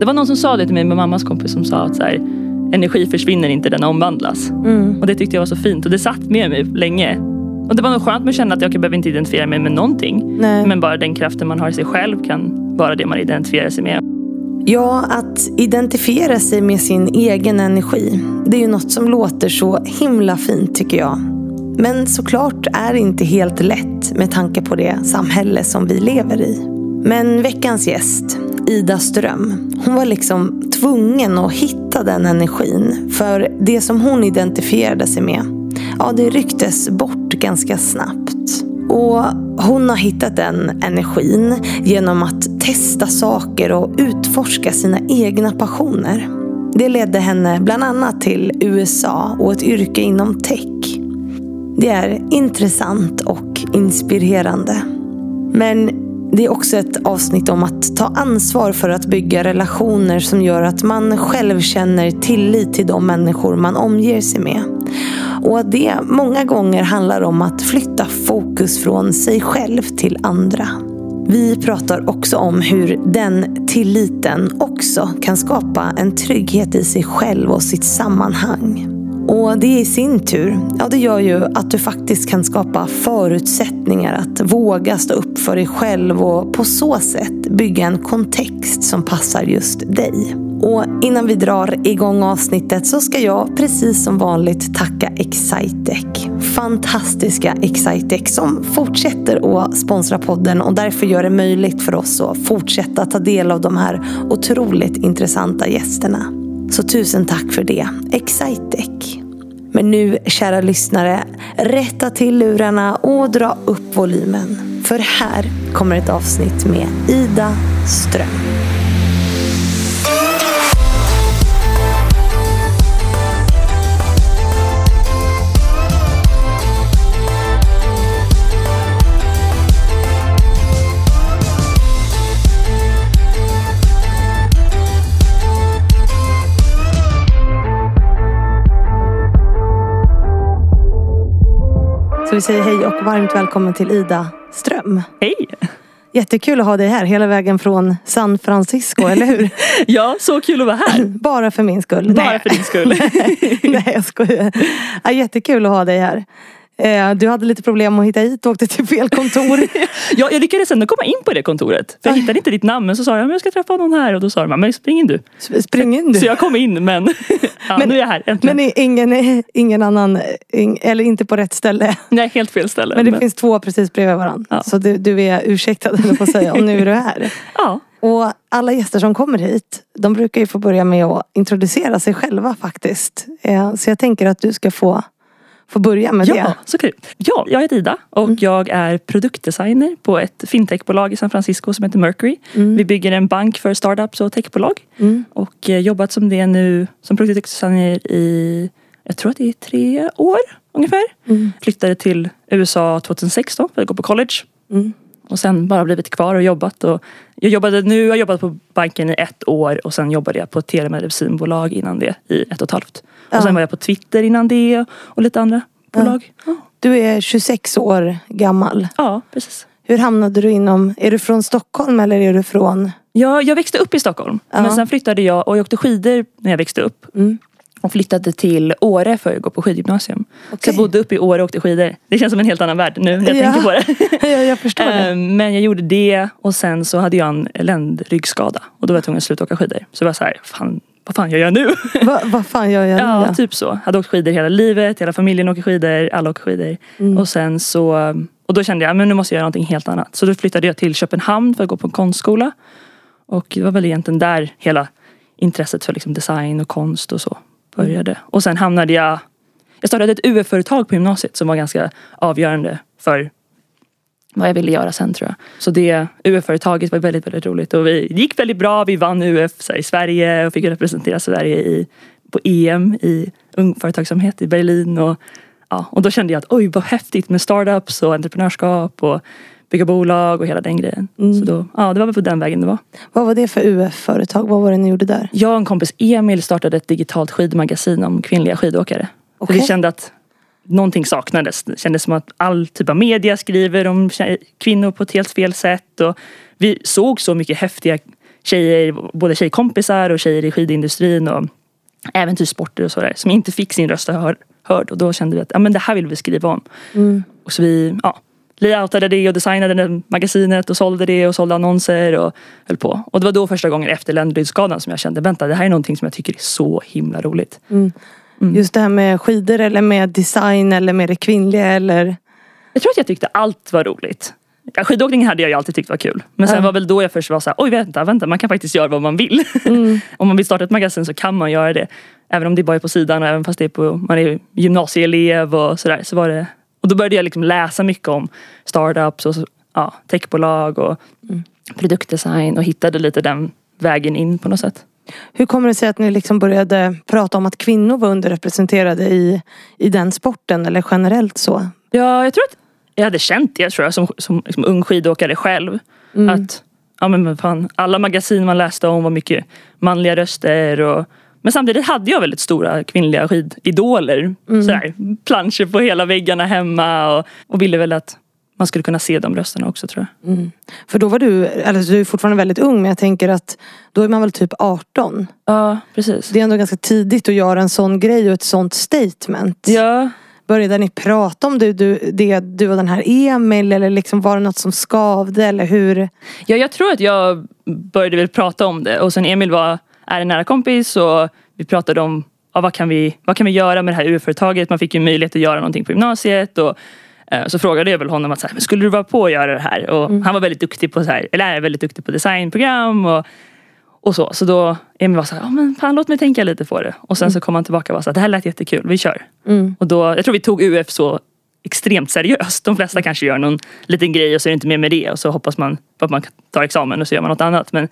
Det var någon som sa det till mig med mammas kompis som sa att så här, energi försvinner inte, den omvandlas. Mm. Och det tyckte jag var så fint och det satt med mig länge. Och det var nog skönt med att känna att jag behöver inte identifiera mig med någonting. Nej. Men bara den kraften man har i sig själv kan vara det man identifierar sig med. Ja, att identifiera sig med sin egen energi. Det är ju något som låter så himla fint tycker jag. Men såklart är det inte helt lätt med tanke på det samhälle som vi lever i. Men veckans gäst, Ida Ström, hon var liksom tvungen att hitta den energin. För det som hon identifierade sig med, ja det rycktes bort ganska snabbt. Och hon har hittat den energin genom att testa saker och utforska sina egna passioner. Det ledde henne bland annat till USA och ett yrke inom tech. Det är intressant och inspirerande. Men det är också ett avsnitt om att ta ansvar för att bygga relationer som gör att man själv känner tillit till de människor man omger sig med. Och att det många gånger handlar om att flytta fokus från sig själv till andra. Vi pratar också om hur den tilliten också kan skapa en trygghet i sig själv och sitt sammanhang. Och det i sin tur, ja det gör ju att du faktiskt kan skapa förutsättningar att våga stå upp för dig själv och på så sätt bygga en kontext som passar just dig. Och innan vi drar igång avsnittet så ska jag precis som vanligt tacka Excitec. Fantastiska Excitec som fortsätter att sponsra podden och därför gör det möjligt för oss att fortsätta ta del av de här otroligt intressanta gästerna. Så tusen tack för det, Excitec. Men nu, kära lyssnare, rätta till lurarna och dra upp volymen. För här kommer ett avsnitt med Ida Ström. Så vi säger hej och varmt välkommen till Ida Ström. Hej! Jättekul att ha dig här hela vägen från San Francisco, eller hur? Ja, så kul att vara här. Bara för min skull. Bara Nej. för din skull. Nej, jag skojar. Ja, jättekul att ha dig här. Eh, Du hade lite problem att hitta hit och åkte till fel kontor. Ja, jag lyckades ändå komma in på det kontoret. För jag hittade inte ditt namn men så sa jag men jag ska träffa någon här och då sa de men spring in du. Spring in Så du. jag kom in men, ja, Men- nu är jag här äntligen. Men ingen, ingen annan, ing- eller inte på rätt ställe. Nej, helt fel ställe. Men det finns två precis bredvid varandra. Ja. Så du, du är ursäktad eller på att säga. Och nu är du här. Ja, Och alla gäster som kommer hit, de brukar ju få börja med att introducera sig själva faktiskt. Eh, Så jag tänker att du ska få, få börja med ja det. så kul. Ja, jag heter Ida och jag är produktdesigner på ett fintechbolag i San Francisco som heter Mercury. Vi bygger en bank för startups och techbolag. Mm. Och eh, jobbat som det nu som produktdesigner i, jag tror att det är tre år ungefär. Mm. Flyttade till USA 2016 för att gå på college. Och sen bara blivit kvar och jobbat. Och jag jobbade nu, jag jobbat på banken i ett år och sen jobbade jag på ett telemedicinbolag innan det i ett och ett halvt. Ja. Och sen var jag på Twitter innan det och lite andra bolag. Ja, Du är 26 år gammal. ja precis. Hur hamnade du inom, är du från Stockholm eller är du från? Jag, jag växte upp i Stockholm. Ja. Men sen flyttade jag och jag åkte skidor när jag växte upp. Mm. Och flyttade till Åre för att gå på skidgymnasium. Så Okej. jag bodde uppe i Åre och åkte skidor. Det känns som en helt annan värld nu när jag Ja. tänker på det. jag, jag förstår det. Ehm, Men jag gjorde det och sen så hade jag en ländryggskada. Och då var jag tvungen att sluta åka skidor. Så jag var så här, fan, vad fan gör jag nu? Va, vad fan gör jag nu? Ja, typ så. Hade åkt skidor hela livet, hela familjen åker skidor, alla åker skidor. Mm. Och sen så, och då kände jag, men nu måste jag göra någonting helt annat. Så då flyttade jag till Köpenhamn för att gå på en konstskola. Och det var väl egentligen där hela intresset för liksom design och konst och så började. Och sen hamnade jag, jag startade ett UF-företag på gymnasiet som var ganska avgörande för vad jag ville göra sen tror jag. Så det UF-företaget var väldigt, väldigt roligt och vi, det gick väldigt bra. Vi vann UF så här, i Sverige och fick representera Sverige i, på EM i ungföretagsamhet i Berlin. Och, ja, och då kände jag att oj vad häftigt med startups och entreprenörskap och bygga bolag och hela den grejen. Så då, ja, det var väl på den vägen det var. Vad var det för UF-företag? Vad var det ni gjorde där? Jag och en kompis Emil startade ett digitalt skidmagasin om kvinnliga skidåkare. För Okej. vi kände att någonting saknades. Det kändes som att all typ av media skriver om kvinnor på ett helt fel sätt. Och vi såg så mycket häftiga tjejer, både tjejkompisar och tjejer i skidindustrin och äventyrssporter och sådär som inte fick sin röst hör, hörd. Och då kände vi att ja, men det här vill vi skriva om. Mm. Och så vi ja, layoutade det och designade det magasinet och sålde det och sålde annonser och höll på. Och det var då första gången efter ländryggsskadan som jag kände, vänta det här är någonting som jag tycker är så himla roligt. Mm. Mm. Just det här med skidor eller med design eller med det kvinnliga eller Jag tror att jag tyckte allt var roligt. Ja, skidåkning hade jag ju alltid tyckt var kul. Men sen Ja. var väl då jag först var såhär, oj vänta, vänta, man kan faktiskt göra vad man vill. Mm. om man vill starta ett magasin så kan man göra det. Även om det bara är på sidan och även fast det är på, man är gymnasieelev och sådär. Så var det, och då började jag liksom läsa mycket om startups och ja, techbolag och Mm. produktdesign och hittade lite den vägen in på något sätt. Hur kommer det sig att ni liksom började prata om att kvinnor var underrepresenterade i, i den sporten eller generellt så? Ja, jag tror att jag hade känt det tror jag som, som liksom ung skidåkare själv. Att ja, men fan, alla magasin man läste om var mycket manliga röster. Och, men samtidigt hade jag väldigt stora kvinnliga skididoler. Sådär, planscher på hela väggarna hemma och, och ville väl att man skulle kunna se de rösterna också tror jag. För då var du, eller du är fortfarande väldigt ung men jag tänker att då är man väl typ 18. Ja, precis. Det är ändå ganska tidigt att göra en sån grej och ett sånt statement. Ja, Började ni prata om det du, det, du och den här Emil eller liksom var det något som skavde eller hur? Ja, jag tror att jag började väl prata om det och sen Emil var, är en nära kompis och vi pratade om ja, vad, kan vi, vad kan vi göra med det här UF-företaget. Man fick ju möjlighet att göra någonting på gymnasiet. Och, eh, så frågade jag väl honom att så här, "Men skulle du vara på att göra det här? Och Han var väldigt duktig på så här, eller är väldigt duktig på designprogram. Och, och så. Så då Emil var så här, ja, men fan, låt mig tänka lite på det. Och sen så kom han tillbaka och var så här, det här lät jättekul, vi kör. Mm. Och då, jag tror vi tog UF så extremt seriöst. De flesta kanske gör någon liten grej och så är det inte mer med det och så hoppas man på att man tar examen och så gör man något annat. Men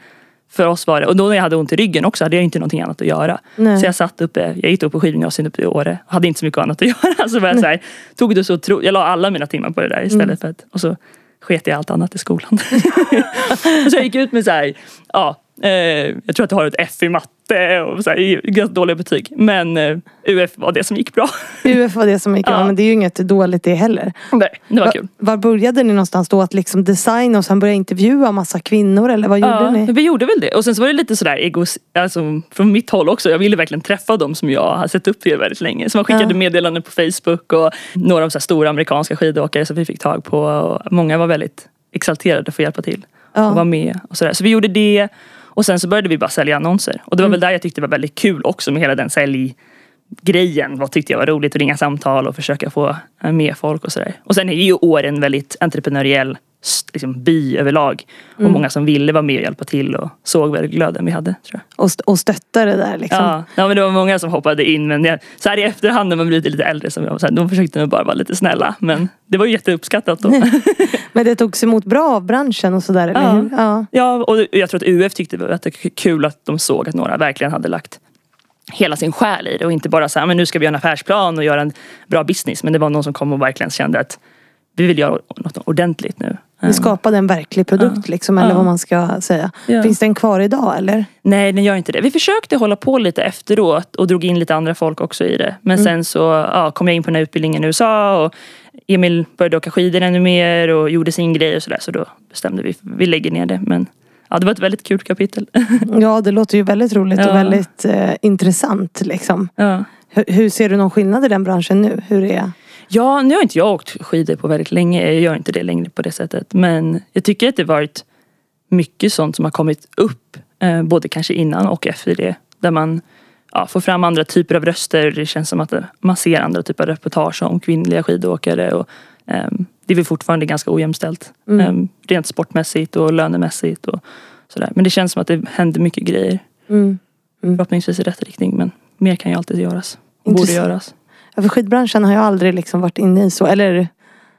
för oss var det, och då när jag hade ont i ryggen också hade jag inte någonting annat att göra. Nej. Så jag satt uppe, jag gick upp på skidgymnasiet uppe i Åre och hade inte så mycket annat att göra. Så jag, så här, tog det så otro, jag la alla mina timmar på det där istället för att, och så sket jag allt annat i skolan. så jag gick ut med så här, ja, eh, jag tror att jag har ett F i matte och så här, ganska dåliga betyg. Men eh, UF var det som gick bra. UF var det som gick ja. men det är ju inget dåligt det heller. Nej, det var Va- kul. Var började ni någonstans då? Att liksom designa och sen börja intervjua massa kvinnor eller vad gjorde Ja, ni? vi gjorde väl det. Och sen så var det lite sådär egos, alltså, från mitt håll också. Jag ville verkligen träffa dem som jag har sett upp till väldigt länge. Så man skickade Ja. meddelanden på Facebook och några av så stora amerikanska skidåkare som vi fick tag på. Och många var väldigt exalterade för att hjälpa till Ja. och vara med. Och så, där. så vi gjorde det. Och sen så började vi bara sälja annonser. Och det Mm. var väl där jag tyckte det var väldigt kul också med hela den sälj grejen. Vad tyckte jag var roligt att ringa samtal och försöka få eh, med folk och sådär. Och sen är ju år en väldigt entreprenöriell liksom, by överlag. Mm. Och många som ville vara med och hjälpa till och såg väl glöden vi hade. Tror jag. Och, st- och stötta det där liksom. Ja, ja men det var många som hoppade in men jag, så här i efterhand när man blir lite äldre som jag, så här, de försökte nog bara vara lite snälla. Men det var ju jätteuppskattat då. Men det togs emot bra av branschen och sådär, eller Ja. hur? Ja. Ja, och jag tror att UF tyckte det var jättekul att de såg att några verkligen hade lagt hela sin själ i det och inte bara så här, men nu ska vi göra en affärsplan och göra en bra business. Men det var någon som kom och verkligen kände att vi vill göra något ordentligt nu. Ni skapade en verklig produkt liksom, eller Ja. vad man ska säga. Ja. Finns den kvar idag eller? Nej, den gör inte det. Vi försökte hålla på lite efteråt och drog in lite andra folk också i det. Men sen så ja, kom jag in på den här utbildningen i USA och Emil började åka skidor ännu mer och gjorde sin grej och sådär. Så då bestämde vi vi lägger ner det. Men ja, det var ett väldigt kul kapitel. Ja, det låter ju väldigt roligt Ja. och väldigt eh, intressant liksom. ja. Hur, hur ser du någon skillnad i den branschen nu? Hur är Ja, nu har inte jag åkt skidor på väldigt länge. Jag gör inte det längre på det sättet. Men jag tycker att det varit mycket sånt som har kommit upp. Eh, både kanske innan och efter det. Där man ja, får fram andra typer av röster. Det känns som att eh, man ser andra typer av reportage om kvinnliga skidåkare. Och, ehm, det är väl fortfarande ganska ojämställt. Ehm, rent sportmässigt och lönemässigt. Och sådär. Men det känns som att det händer mycket grejer. mm. Förhoppningsvis i rätt riktning. Men mer kan ju alltid göras. Och borde göras. För skidbranschen har jag aldrig liksom varit inne i så. Eller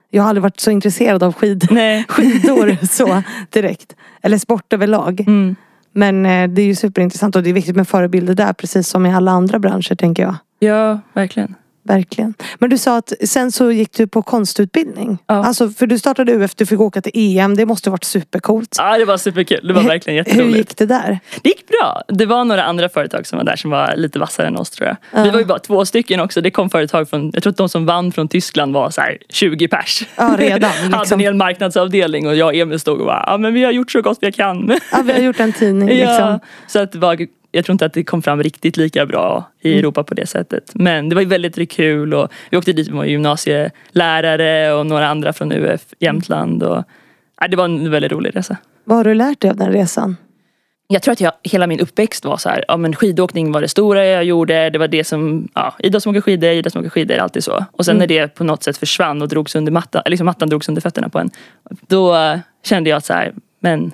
jag har aldrig varit så intresserad av skid, skidor så direkt. Eller sport överlag. Mm. Men eh, det är ju superintressant och det är viktigt med förebilder där precis som i alla andra branscher tänker jag. Ja, verkligen. Verkligen. Men du sa att sen så gick du på konstutbildning. Ja. Alltså för du startade UF, du fick åka till EM. Det måste ha varit supercoolt. Ja, det var superkul. Det var verkligen Hur jätteroligt. gick det där? Det gick bra. Det var några andra företag som var där som var lite vassare än oss tror jag. Ja. Vi var ju bara två stycken också. Det kom företag från, jag tror att de som vann från Tyskland var så här 20 pers. Ja, redan, Hade en liksom. hel marknadsavdelning och jag och Emil stod och bara, ja men vi har gjort så gott vi kan. Ja, vi har gjort en tidning ja, liksom. så att det var, jag tror inte att det kom fram riktigt lika bra i Mm. Europa på det sättet. Men det var ju väldigt, kul och vi åkte dit med gymnasielärare och några andra från UF Jämtland. Och, ja, det var en väldigt rolig resa. Vad har du lärt dig av den resan? Jag tror att jag, hela min uppväxt var så här, ja men skidåkning var det stora jag gjorde. Det var det som, ja, Ida som åker skidor, Ida som åker skidor, alltid så. Och sen när det på något sätt försvann och drogs under mattan, liksom mattan drogs under fötterna på en. Då eh, kände jag att så här, men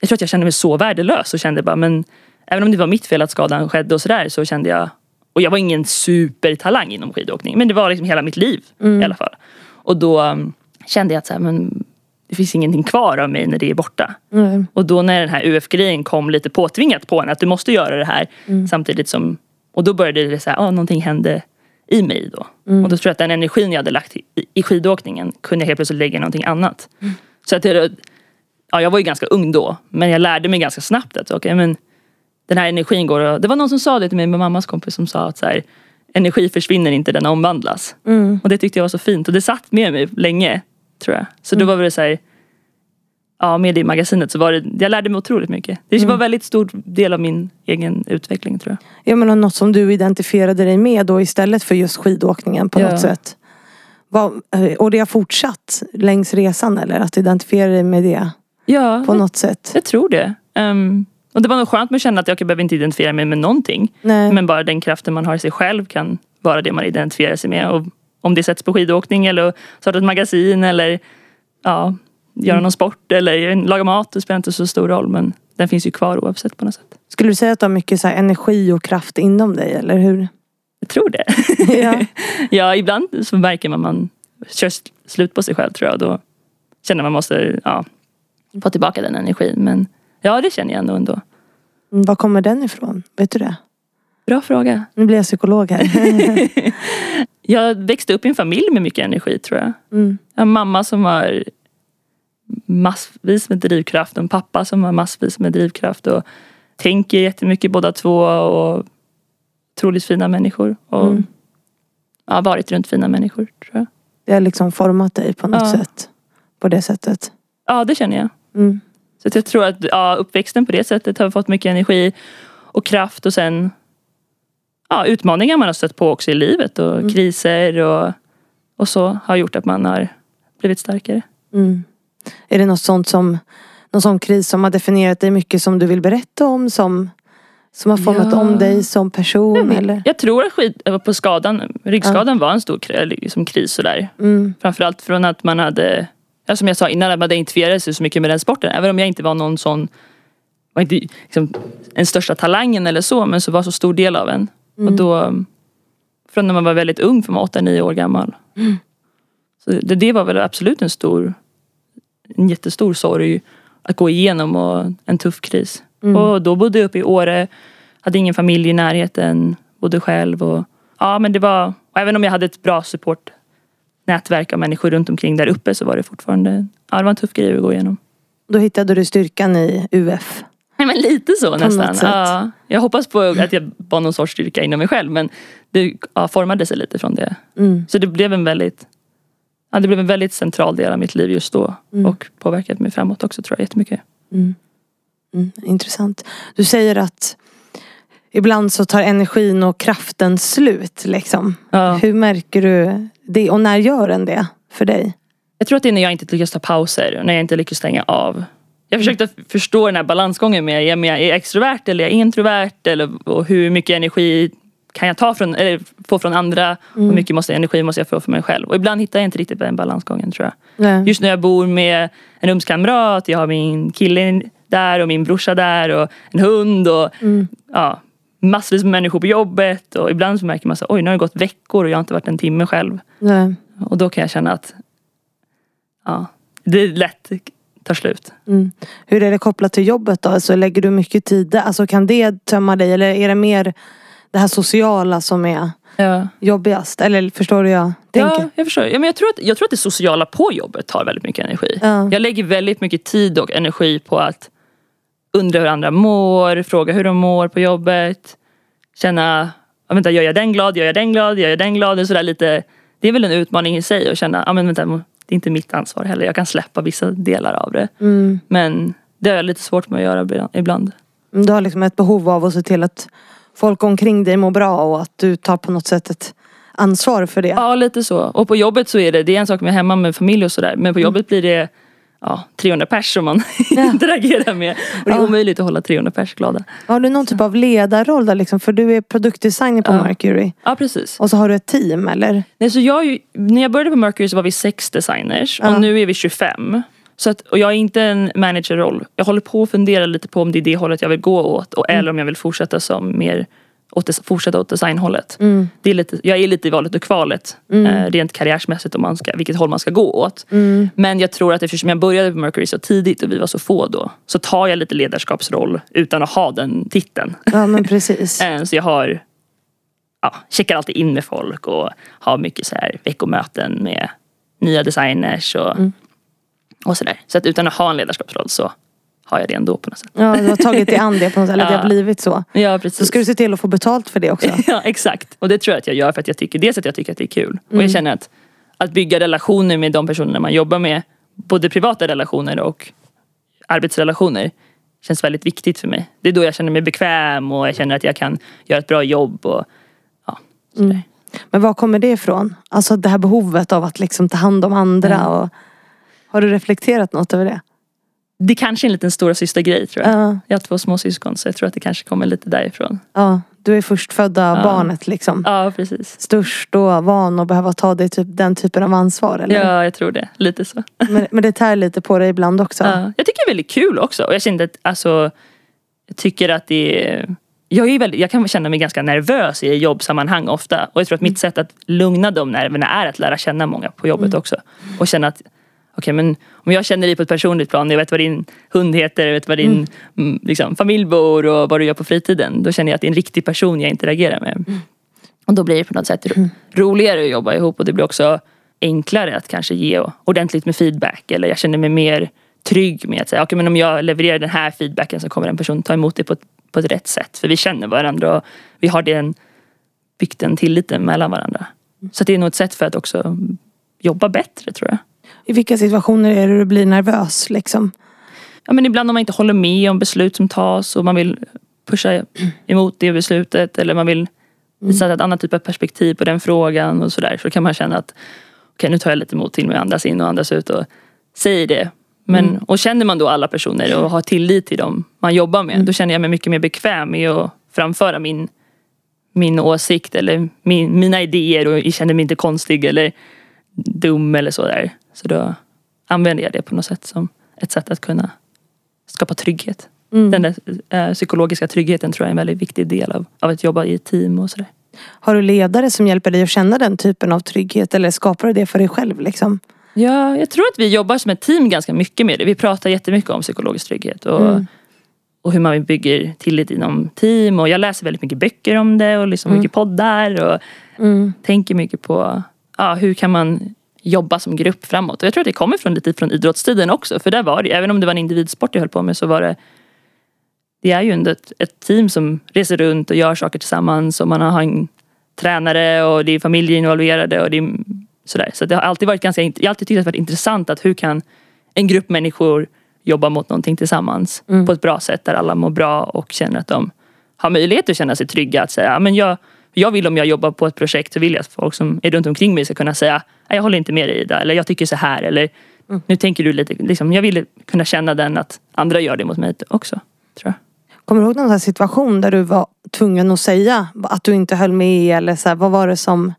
jag tror att jag kände mig så värdelös och kände bara, men även om det var mitt fel att skadan skedde och sådär så kände jag, och jag var ingen supertalang inom skidåkning, men det var liksom hela mitt liv i alla fall. Och då um, kände jag att så här, men det finns ingenting kvar av mig när det är borta. Mm. Och då när den här UF-grejen kom lite påtvingat på en att du måste göra det här samtidigt som och då började det så här, ah, någonting hände i mig då. Och då tror jag att den energin jag hade lagt i, i skidåkningen kunde jag helt plötsligt lägga i någonting annat. Så att det, ja, jag var ju ganska ung då men jag lärde mig ganska snabbt att okay, men den här energin går och, Det var någon som sa det till mig med mammas kompis som sa att så här, energi försvinner inte, den omvandlas. Mm. Och det tyckte jag var så fint och det satt med mig länge tror jag. Så då var det så här, ja med det i magasinet så var det, jag lärde mig otroligt mycket. Det var en väldigt stor del av min egen utveckling tror jag. Ja men och något som du identifierade dig med då istället för just skidåkningen på Ja. något sätt. Vad, eh, och det har fortsatt längs resan eller? Att identifiera dig med det Ja, på något sätt? jag tror det. Ehm, och det var nog skönt med att känna att jag behöver inte identifiera mig med någonting. Nej. Men bara den kraften man har i sig själv kan vara det man identifierar sig med. Och om det sätts på skidåkning eller starta ett magasin eller ja, göra någon sport eller laga mat. Det spelar inte så stor roll men den finns ju kvar oavsett på något sätt. Skulle du säga att du har mycket så energi och kraft inom dig eller hur? Jag tror det. Ja. ja, ibland så märker man man kör slut på sig själv tror jag. Då känner man måste ja, få tillbaka den energin. Men ja, det känner jag ändå. ändå. Mm, Var kommer den ifrån? Vet du det? Bra fråga. Nu blir jag psykolog här. Jag växte upp i en familj med mycket energi tror jag. Mm. Jag har en mamma som har massvis med drivkraft och en pappa som har massvis med drivkraft och tänker jättemycket båda två och otroligt fina människor. Och Mm. ja, varit runt fina människor tror jag. Det har liksom format dig på något Ja. sätt. På det sättet. Ja, det känner jag. Mm. Så jag tror att ja, uppväxten på det sättet har fått mycket energi och kraft och sen ja, utmaningar man har stött på också i livet och kriser och, och så har gjort att man har blivit starkare. Mm. Är det något sånt som någon sån kris som har definierat dig mycket som du vill berätta om? Som, som har format Ja. om dig som person? Eller? Jag tror att skit, på skadan, ryggskadan var en stor liksom kris sådär. Mm. Framförallt från att man hade, ja, som jag sa innan, att man identifierade sig så mycket med den sporten. Även om jag inte var någon sån, var inte liksom, en största talangen eller så, men så var så stor del av en. Och då, från när man var väldigt ung, för man var 8-9 år gammal. Så det, det var väl absolut en stor, en jättestor sorg att gå igenom och en tuff kris. Och då bodde jag uppe i Åre, hade ingen familj i närheten, bodde själv och ja men det var, även om jag hade ett bra supportnätverk av människor runt omkring där uppe så var det fortfarande, ja det var en tuff grej att gå igenom. Då hittade du styrkan i UF. Nej men lite så något nästan. Ja, jag hoppas på att jag var någon sorts styrka inom mig själv men det ja, formade sig lite från det. Mm. Så det blev en väldigt Ja, det blev en väldigt central del av mitt liv just då. Och påverkat mig framåt också tror jag jättemycket. Mm, intressant. Du säger att ibland så tar energin och kraften slut. Liksom. Ja. Hur märker du det? Och när gör den det för dig? Jag tror att det är när jag inte lyckas ta pauser, när jag inte lyckas stänga av. Jag försökte f- förstå den här balansgången med, jag, är jag extrovert eller är jag introvert? Eller, och hur mycket energi kan jag ta från, eller få från andra? Och hur mycket måste, energi måste jag få för mig själv? Och ibland hittar jag inte riktigt den balansgången tror jag. Nej. Just när jag bor med en rumskamrat, jag har min kille där och min brorsa där och en hund och ja, massvis med människor på jobbet. Och ibland så märker man så oj nu har det gått veckor och jag har inte varit en timme själv. Nej. Och då kan jag känna att ja, det är lätt tar slut. Mm. Hur är det kopplat till jobbet då? Alltså, lägger du mycket tid där? Alltså, kan det tömma dig eller är det mer det här sociala som är Ja. jobbigast? Eller förstår du jag tänker? Ja, jag förstår. Ja, men jag, tror att, jag tror att det sociala på jobbet tar väldigt mycket energi. Ja. Jag lägger väldigt mycket tid och energi på att undra hur andra mår, fråga hur de mår på jobbet. Känna, ja, vänta, gör jag den glad, gör jag den glad, gör jag den glad? Det är, sådär lite, det är väl en utmaning i sig att känna, ja, men vänta, det är inte mitt ansvar heller. Jag kan släppa vissa delar av det. Mm. Men det har jag lite svårt med att göra ibland. Du har liksom ett behov av att se till att folk omkring dig mår bra och att du tar på något sätt ett ansvar för det. Ja, lite så. Och på jobbet så är det, det är en sak med hemma med familj och sådär. Men på jobbet blir det ja, 300 pers som man interagerar med. Och det är Ja. omöjligt att hålla 300 pers glada. Har du någon typ av ledarroll där liksom? För du är produktdesigner på Ja. Mercury. Ja, precis. Och så har du ett team eller? Nej, så jag, när jag började på Mercury så var vi sex designers Ja. och nu är vi 25. Så att, och jag är inte en managerroll. Jag håller på att fundera lite på om det är det hållet jag vill gå åt. Och, Eller om jag vill fortsätta som mer åt, fortsätta åt designhållet. Mm. Det är lite, jag är lite i valet och kvalet. Eh, rent karriärsmässigt om man ska, vilket håll man ska gå åt. Mm. Men jag tror att eftersom jag började på Mercury så tidigt och vi var så få då. Så tar jag lite ledarskapsroll utan att ha den titeln. Ja men precis. Eh, Så jag har ja, checkar alltid in med folk och har mycket så här veckomöten med nya designers och, och sådär. Så att utan att ha en ledarskapsroll så har jag det ändå på något sätt. Ja, du har tagit dig an det på något sätt. Eller det har Ja. blivit så. Ja Så precis. ska du se till att få betalt för det också. Ja exakt. Och det tror jag att jag gör för att jag tycker, dels att jag tycker att det är kul. Och Mm. jag känner att, att bygga relationer med de personerna man jobbar med, både privata relationer och arbetsrelationer, känns väldigt viktigt för mig. Det är då jag känner mig bekväm och jag känner att jag kan göra ett bra jobb. Och, ja. Mm. Men var kommer det ifrån? Alltså det här behovet av att liksom ta hand om andra. Ja. Och, har du reflekterat något över det? Det kanske är en liten stora syster grej tror jag. Ja. Jag har två små syskon så jag tror att det kanske kommer lite därifrån. Ja, du är förstfödda Ja. barnet liksom. Ja precis. Störst och van att behöva ta dig typ den typen av ansvar eller? Ja jag tror det. Lite så. Men, men det tär lite på dig ibland också. Ja. Jag tycker det är väldigt kul också. Och jag kände att, alltså, jag tycker att det är jag, är väldigt, jag kan känna mig ganska nervös i jobbsammanhang ofta. Och jag tror att mitt sätt att lugna de nerverna är att lära känna många på jobbet också. Och känna att okej men om jag känner dig på ett personligt plan, jag vet vad din hund heter, jag vet vad din mm. liksom, familj bor och vad du gör på fritiden. Då känner jag att det är en riktig person jag interagerar med. Och då blir det på något sätt ro- roligare att jobba ihop och det blir också enklare att kanske ge ordentligt med feedback. Eller jag känner mig mer trygg med att säga, okej men om jag levererar den här feedbacken så kommer en person ta emot det på ett, på ett rätt sätt. För vi känner varandra och vi har den, byggt den tilliten mellan varandra. Så det är nog ett sätt för att också jobba bättre tror jag. I vilka situationer är det du blir nervös liksom? Ja, men ibland om man inte håller med om beslut som tas och man vill pusha emot det beslutet eller man vill visa ett annat typ av perspektiv på den frågan och sådär. Så kan man känna att okej nu tar jag lite mod till mig och andas in och andas ut och säger det. Men, Och känner man då alla personer och har tillit till dem man jobbar med då känner jag mig mycket mer bekväm med att framföra min, min åsikt eller min, mina idéer och jag känner mig inte konstig eller dum eller sådär. Så då använder jag det på något sätt som ett sätt att kunna skapa trygghet. Den där eh, psykologiska tryggheten tror jag är en väldigt viktig del av, av att jobba i ett team och sådär. Har du ledare som hjälper dig att känna den typen av trygghet? Eller skapar du det för dig själv liksom? Ja, jag tror att vi jobbar som ett team ganska mycket med det. Vi pratar jättemycket om psykologisk trygghet och, och hur man bygger tillit inom team. Och jag läser väldigt mycket böcker om det och liksom mycket poddar och tänker mycket på ja, hur kan man jobba som grupp framåt. Och jag tror att det kommer från lite från idrottstiden också. För där var det, även om det var en individsport jag höll på med så var det det är ju ändå ett, ett team som reser runt och gör saker tillsammans och man har en tränare och det är familjer involverade och det är sådär. Så det har alltid varit ganska, jag har alltid tyckt att det varit intressant att hur kan en grupp människor jobba mot någonting tillsammans på ett bra sätt där alla mår bra och känner att de har möjlighet att känna sig trygga att säga, "Ja, men jag, jag vill om jag jobbar på ett projekt så vill jag att folk som är runt omkring mig ska kunna säga, "Nej, jag håller inte med dig Ida, eller jag tycker så här, eller nu tänker du lite, liksom, jag vill kunna känna den att andra gör det mot mig också. Tror jag. Kommer du ihåg någon situation där du var tvungen att säga att du inte höll med? Eller så här, vad var det som,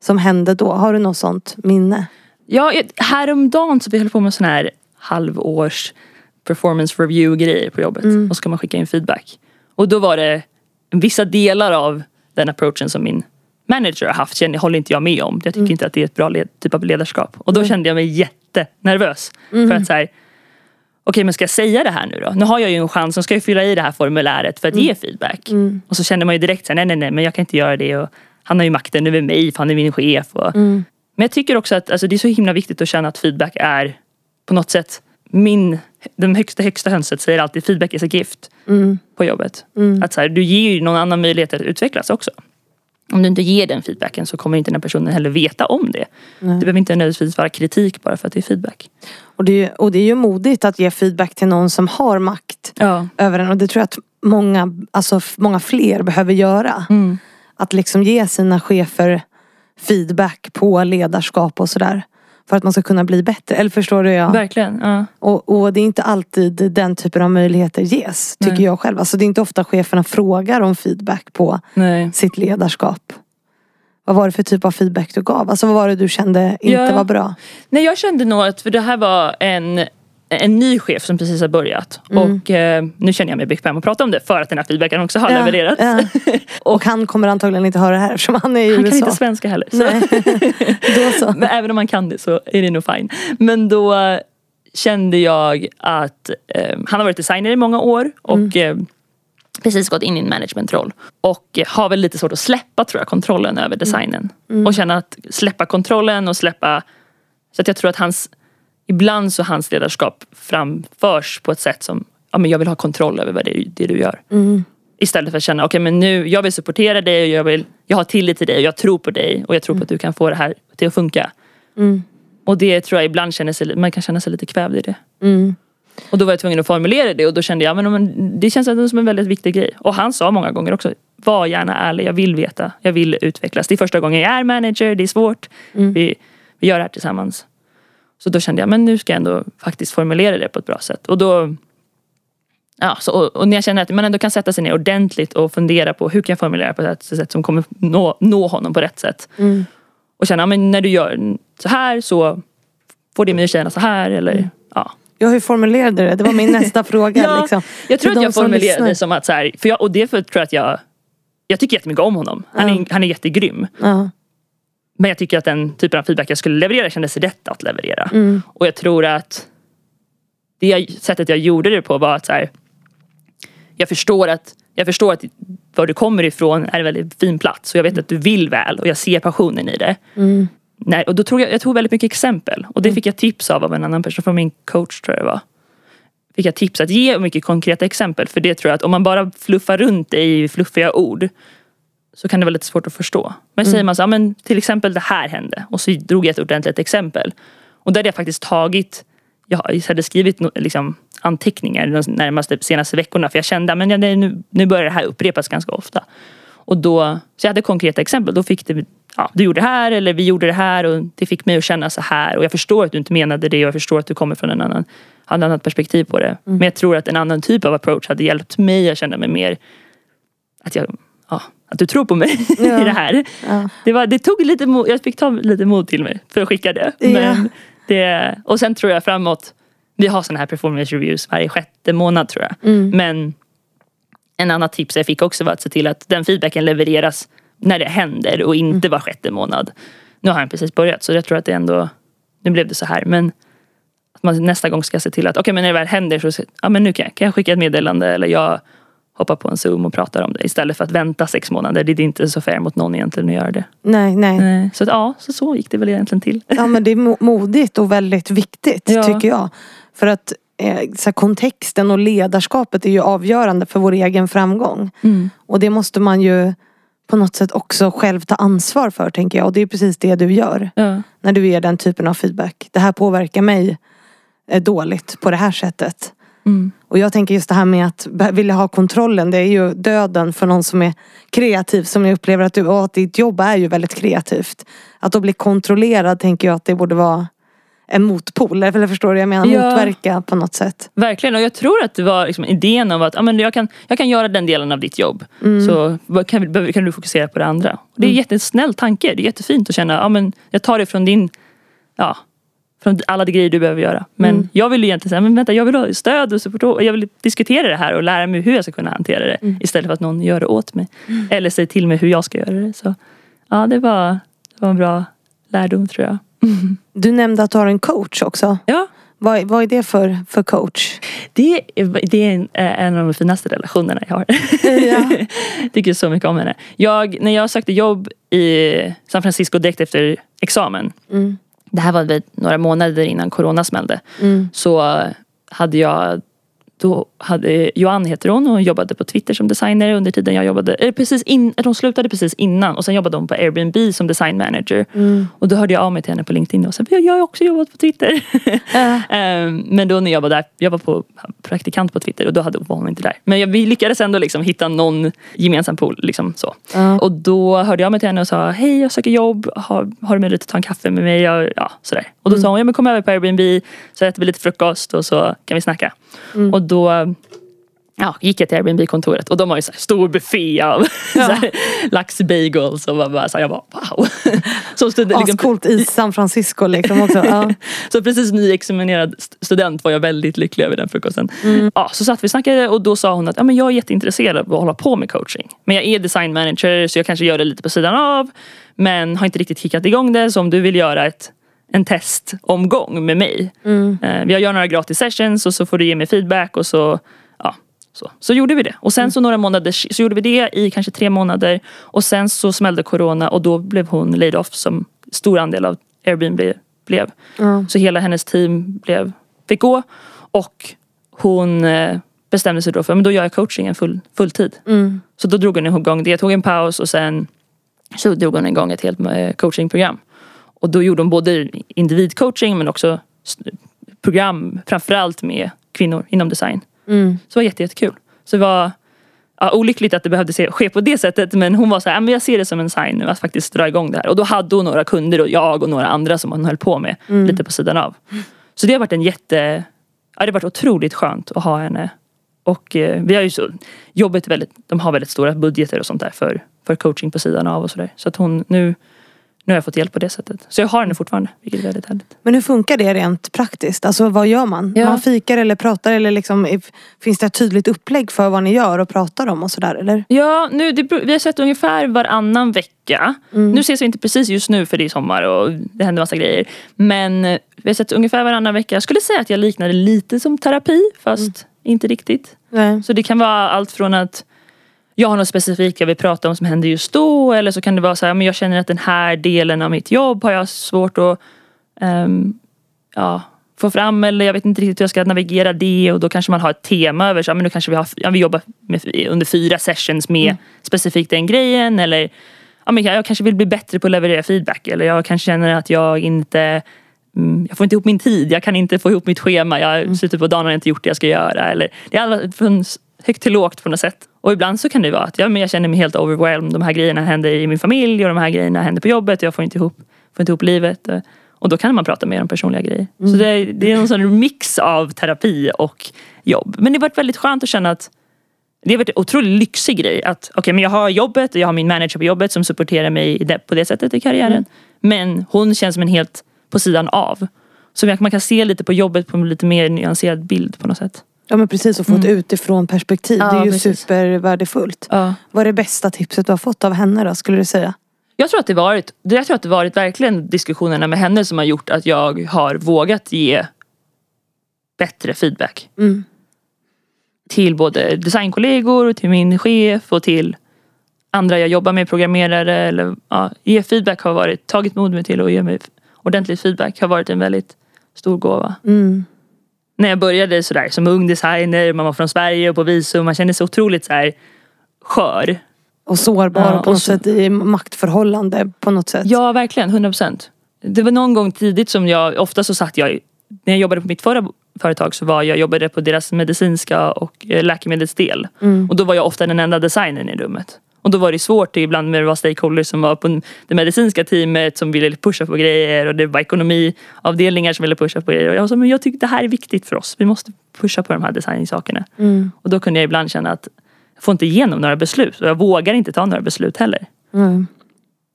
som hände då? Har du något sånt minne? Ja, häromdagen så vi höll på med sån här halvårs performance review grejer på jobbet. Och så ska man skicka in feedback. Och då var det vissa delar av den approachen som min manager har haft känner, håller inte jag med om. Jag tycker inte att det är ett bra led, typ av ledarskap. Och då kände jag mig jättenervös. För att så här, okej men ska jag säga det här nu då? Nu har jag ju en chans, så ska jag fylla i det här formuläret för att ge feedback. Och så kände man ju direkt så här, nej nej nej men jag kan inte göra det. Och han har ju makten över mig för han är min chef. Och, Mm. Men jag tycker också att alltså, det är så himla viktigt att känna att feedback är på något sätt min, den högsta, högsta hönset säger alltid feedback is a gift Mm. på jobbet. Att så här, du ger ju någon annan möjlighet att utvecklas också. Om du inte ger den feedbacken så kommer inte den personen heller veta om det. Det behöver inte nödvändigtvis vara kritik bara för att det är feedback. Och, det är, ju- och det är ju modigt att ge feedback till någon som har makt Ja. över en. Och det tror jag att många, alltså, många fler behöver göra. Mm. Att liksom ge sina chefer feedback på ledarskap och sådär. För att man ska kunna bli bättre. Eller förstår du? Ja. Verkligen. Ja. Och, och det är inte alltid den typen av möjligheter ges. Tycker Nej. jag själv. Alltså det är inte ofta cheferna frågar om feedback på Nej. sitt ledarskap. Vad var det för typ av feedback du gav? Alltså vad var det du kände inte Ja. var bra? Nej jag kände nog att, för det här var en, en ny chef som precis har börjat. Och eh, nu känner jag mig bekväm att prata om det för att den här feedbacken också har levererats. ja. Och han kommer antagligen inte höra det här eftersom han är i Han kan USA. inte svenska heller. Så. Så. Men även om man kan det så är det nog fine. Men då kände jag att eh, han har varit designer i många år och eh, precis gått in i en managementroll. Och eh, har väl lite svårt att släppa tror jag kontrollen över designen. Och känna att släppa kontrollen och släppa så att jag tror att hans Ibland så hans ledarskap framförs på ett sätt som ja, men jag vill ha kontroll över vad det, det du gör. Istället för att känna, okej men nu, jag vill supportera dig och jag, vill, jag har tillit till dig och jag tror på dig och jag tror på att du kan få det här till att funka. Och det tror jag ibland känner sig, man kan känna sig lite kvävd i det. Och då var jag tvungen att formulera det och då kände jag men, men det känns som en väldigt viktig grej. Och han sa många gånger också, var gärna ärlig, jag vill veta, jag vill utvecklas. Det är första gången jag är manager, det är svårt. Vi, vi gör det här tillsammans. Så då kände jag, men nu ska jag ändå faktiskt formulera det på ett bra sätt. Och då Ja, så, och, och när jag känner att man ändå kan sätta sig ner ordentligt och fundera på hur kan jag formulera på ett sätt som kommer nå, nå honom på rätt sätt. Och känna, ja, men när du gör så här så får det mig att känna så här. Eller, ja. Ja, hur formulerade du det? Det var min nästa fråga. Ja, liksom. Jag tror att jag formulerade det som att så här, för jag, och det för, tror jag att jag Jag tycker jättemycket om honom. Han, är, han är jättegrym. Men jag tycker att den typen av feedback jag skulle leverera kändes rätt att leverera. Mm. Och jag tror att det jag, sättet jag gjorde det på var att så här, jag förstår att jag förstår att var du kommer ifrån är en väldigt fin plats och jag vet att du vill väl och jag ser passionen i det. Mm. Nej, och då tog jag, jag tog väldigt mycket exempel och det fick jag tips av av en annan person, från min coach tror jag det var. Fick jag tips att ge mycket konkreta exempel för det tror jag att om man bara fluffar runt i fluffiga ord så kan det vara lite svårt att förstå. Men säger man så, ja, men till exempel det här hände och så drog jag ett ordentligt exempel. Och där hade jag faktiskt tagit, jag hade skrivit liksom, anteckningar de närmaste senaste veckorna för jag kände att nu, nu börjar det här upprepas ganska ofta. Och då, så jag hade konkreta exempel. Då fick det, ja, du gjorde det här eller vi gjorde det här och det fick mig att känna så här. Och jag förstår att du inte menade det och jag förstår att du kommer från en annan, ett annat perspektiv på det. Men jag tror att en annan typ av approach hade hjälpt mig att känna mig mer att jag ja, att du tror på mig Ja. i det här. Ja. Det, var, det tog lite mod, jag fick ta lite mod till mig för att skicka det. Men det och sen tror jag framåt, vi har sådana här performance reviews varje sjätte månad tror jag. Mm. Men en annan tips jag fick också var att se till att den feedbacken levereras när det händer och Mm. inte var sjätte månad. Nu har han precis börjat så jag tror att det ändå, nu blev det så här. Men att man nästa gång ska se till att okej men när det väl händer så ja, men nu kan jag, kan jag skicka ett meddelande eller jag hoppar på en zoom och pratar om det istället för att vänta sex månader. Det är inte så fair mot någon egentligen att göra det. Nej, nej. Så att, ja, så, så gick det väl egentligen till. Ja men det är mo- modigt och väldigt viktigt Ja. tycker jag. För att eh, så här, kontexten och ledarskapet är ju avgörande för vår egen framgång. Och det måste man ju på något sätt också själv ta ansvar för tänker jag. Och det är precis det du gör. Ja. När du ger den typen av feedback. Det här påverkar mig eh, dåligt på det här sättet. Mm. Och jag tänker just det här med att vilja ha kontrollen. Det är ju döden för någon som är kreativ. Som jag upplever att du, och att ditt jobb är ju väldigt kreativt. Att då bli kontrollerad tänker jag att det borde vara en motpol. Eller förstår du? Jag menar Ja. motverka på något sätt. Verkligen, och jag tror att det var liksom idén om att ja, men jag, kan, jag kan göra den delen av ditt jobb. Så vad kan, kan du fokusera på det andra. Och det är en jättesnäll tanke. Det är jättefint att känna ja, men jag tar det från din ja, från alla de grejer du behöver göra. Men jag vill ju egentligen säga, men vänta jag vill ha stöd och support. och Jag vill diskutera det här och lära mig hur jag ska kunna hantera det. Istället för att någon gör det åt mig. Eller säger till mig hur jag ska göra det. Så ja, det var, det var en bra lärdom tror jag. Du nämnde att du har en coach också. Ja, Vad, vad är det för, för coach? Det, är- det är en, en av de finaste relationerna jag har. Ja. Tycker så mycket om henne. Jag, när jag sökte jobb i San Francisco direkt efter examen. Mm. Det här var några månader innan corona smällde. Mm. Så hade jag då hade Joann heter hon och hon jobbade på Twitter som designer under tiden jag jobbade. Eh, precis in, de slutade precis innan och sen jobbade hon på Airbnb som design manager. Mm. Och då hörde jag av mig till henne på LinkedIn och sa jag har också jobbat på Twitter. Ehm, Men då när jag var där, jag var på praktikant på Twitter och då hade, var hon inte där. Men jag, vi lyckades ändå liksom hitta någon gemensam pool. Liksom så. Ja. Och då hörde jag mig till henne och sa hej jag söker jobb, har, har du möjlighet att ta en kaffe med mig? Jag, ja, sådär. Och då sa hon ja, men kom över på Airbnb så äter vi lite frukost och så kan vi snacka. Och då ja, gick jag till Airbnb-kontoret och de har ju så stor buffé av här, laxbagels och bara, bara, så här, jag bara wow. Liksom, Ascoolt i San Francisco liksom också. Ja. så precis nyexaminerad st- student var jag väldigt lycklig över den frukosten. Mm. Ja, så satt vi och snackade och då sa hon att ja, men jag är jätteintresserad av att hålla på med coaching. Men jag är design manager så jag kanske gör det lite på sidan av. Men har inte riktigt kickat igång det så om du vill göra ett, en testomgång med mig. Mm. Eh, jag gör några gratis sessions och så får du ge mig feedback och så Ja, så. så gjorde vi det. Och sen så några månader så gjorde vi det i kanske tre månader. Och sen så smällde corona och då blev hon laid off som stor andel av Airbnb blev. Ja. Så hela hennes team blev, fick gå. Och hon eh, bestämde sig då för att då gör jag coachingen full, fulltid. Mm. Så då drog hon igång det, tog en paus och sen så drog hon igång ett helt eh, coachingprogram. Och då gjorde hon både individcoaching men också program framförallt med kvinnor inom design. Mm. Så det var jätte, jättekul. Så det var ja, olyckligt att det behövde se, ske på det sättet men hon var så här, "Ja, men jag ser det som en sign nu att faktiskt dra igång det här. Och då hade hon några kunder och jag och några andra som hon höll på med lite på sidan av. Så det har varit en jätte, ja det har varit otroligt skönt att ha henne. Och eh, vi har ju så, jobbet väldigt, de har väldigt stora budgeter och sånt där för, för coaching på sidan av och sådär. Så att hon, nu, nu har jag fått hjälp på det sättet. Så jag har henne fortfarande, vilket är väldigt härligt. Men hur funkar det rent praktiskt? Alltså vad gör man? Ja. Man fikar eller pratar eller liksom, finns det ett tydligt upplägg för vad ni gör och pratar om och sådär eller? Ja, nu, det, vi har sett ungefär varannan vecka. Nu ses vi inte precis just nu för det är sommar och det händer massa grejer. Men eh, vi har sett ungefär varannan vecka. Jag skulle säga att jag liknar det lite som terapi fast inte riktigt. Nej. Så det kan vara allt från att jag har något specifikt jag vill prata om som händer just då. Eller så kan det vara så här, men jag känner att den här delen av mitt jobb har jag svårt att ehm, ja, få fram. Eller jag vet inte riktigt hur jag ska navigera det. Och då kanske man har ett tema över, så, men då kanske vi, har, ja, vi jobbar med, under fyra sessions med specifikt den grejen. Eller ja, men jag kanske vill bli bättre på att leverera feedback. Eller jag kanske känner att jag inte Mm, jag får inte ihop min tid, jag kan inte få ihop mitt schema, jag sitter på dagen har inte gjort det jag ska göra. Eller, det är alla från högt till lågt på något sätt. Och ibland så kan det vara att ja, men jag känner mig helt overwhelmed. De här grejerna händer i min familj och de här grejerna händer på jobbet. Jag får inte ihop, får inte ihop livet. Och då kan man prata mer om personliga grejer. Så det är, det är en sån mix av terapi och jobb. Men det har varit väldigt skönt att känna att det har varit en otroligt lyxig grej. Att okej, men jag har jobbet och jag har min manager på jobbet som supporterar mig på det sättet i karriären. Men hon känns som en helt på sidan av. Så man kan se lite på jobbet på en lite mer nyanserad bild på något sätt. Ja men precis och få ett utifrån perspektiv. Ja, det är ju precis. supervärdefullt. Ja. Vad är det bästa tipset du har fått av henne då skulle du säga? Jag tror att det varit, jag tror att det varit verkligen diskussionerna med henne som har gjort att jag har vågat ge bättre feedback. Mm. Till både designkollegor, till min chef och till andra jag jobbar med, programmerare. Eller, ja, ge feedback har varit, tagit mod mig till att ge mig ordentlig feedback har varit en väldigt stor gåva. Mm. När jag började sådär som ung designer, man var från Sverige och på visum, man kände sig otroligt så här skör. Och sårbar Ja, på och något så- sätt i maktförhållande på något sätt. Ja, verkligen. 100 procent. Det var någon gång tidigt som jag, ofta så satt jag, när jag jobbade på mitt förra företag så var jag jobbade på deras medicinska och eh, läkemedelsdel. Och då var jag ofta den enda designern i rummet. Och då var det svårt ibland med det var stakeholders som var på det medicinska teamet som ville pusha på grejer och det var ekonomiavdelningar som ville pusha på grejer. Och jag sa, men jag tycker det här är viktigt för oss. Vi måste pusha på de här designsakerna. Mm. Och då kunde jag ibland känna att jag får inte igenom några beslut och jag vågar inte ta några beslut heller. Mm.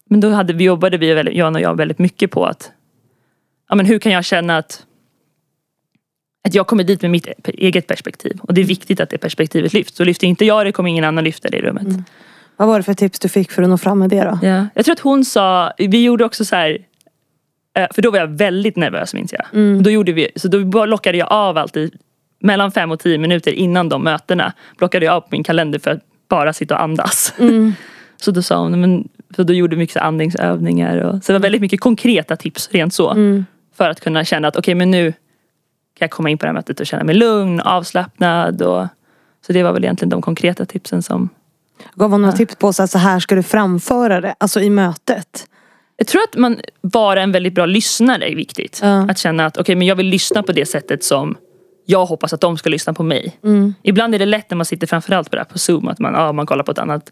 Men då hade vi, jobbade vi, väldigt, Jan och jag, väldigt mycket på att ja, men hur kan jag känna att att jag kommer dit med mitt eget perspektiv. Och det är viktigt att det perspektivet lyfts. Så lyfter inte jag det kommer ingen annan lyfta det i rummet. Vad var det för tips du fick för att nå fram med det då? Ja. Jag tror att hon sa, vi gjorde också så här Eh, För då var jag väldigt nervös minns jag. Mm. Då gjorde vi, så då lockade jag av alltid mellan fem och tio minuter innan de mötena. Blockade jag av på min kalender för att bara sitta och andas. Mm. Så då sa hon, men, så då gjorde vi mycket andningsövningar. Och, så det var väldigt mycket konkreta tips rent så. Mm. För att kunna känna att okej men nu kan jag komma in på det här mötet och känna mig lugn, avslappnad. Och, så det var väl egentligen de konkreta tipsen som Gav hon några tips på så, här, så här ska du framföra det, alltså i mötet? Jag tror att man vara en väldigt bra lyssnare är viktigt. Ja. Att känna att okej men jag vill lyssna på det sättet som jag hoppas att de ska lyssna på mig. Mm. Ibland är det lätt när man sitter framförallt på det här på zoom att man, ja, man kollar på ett annat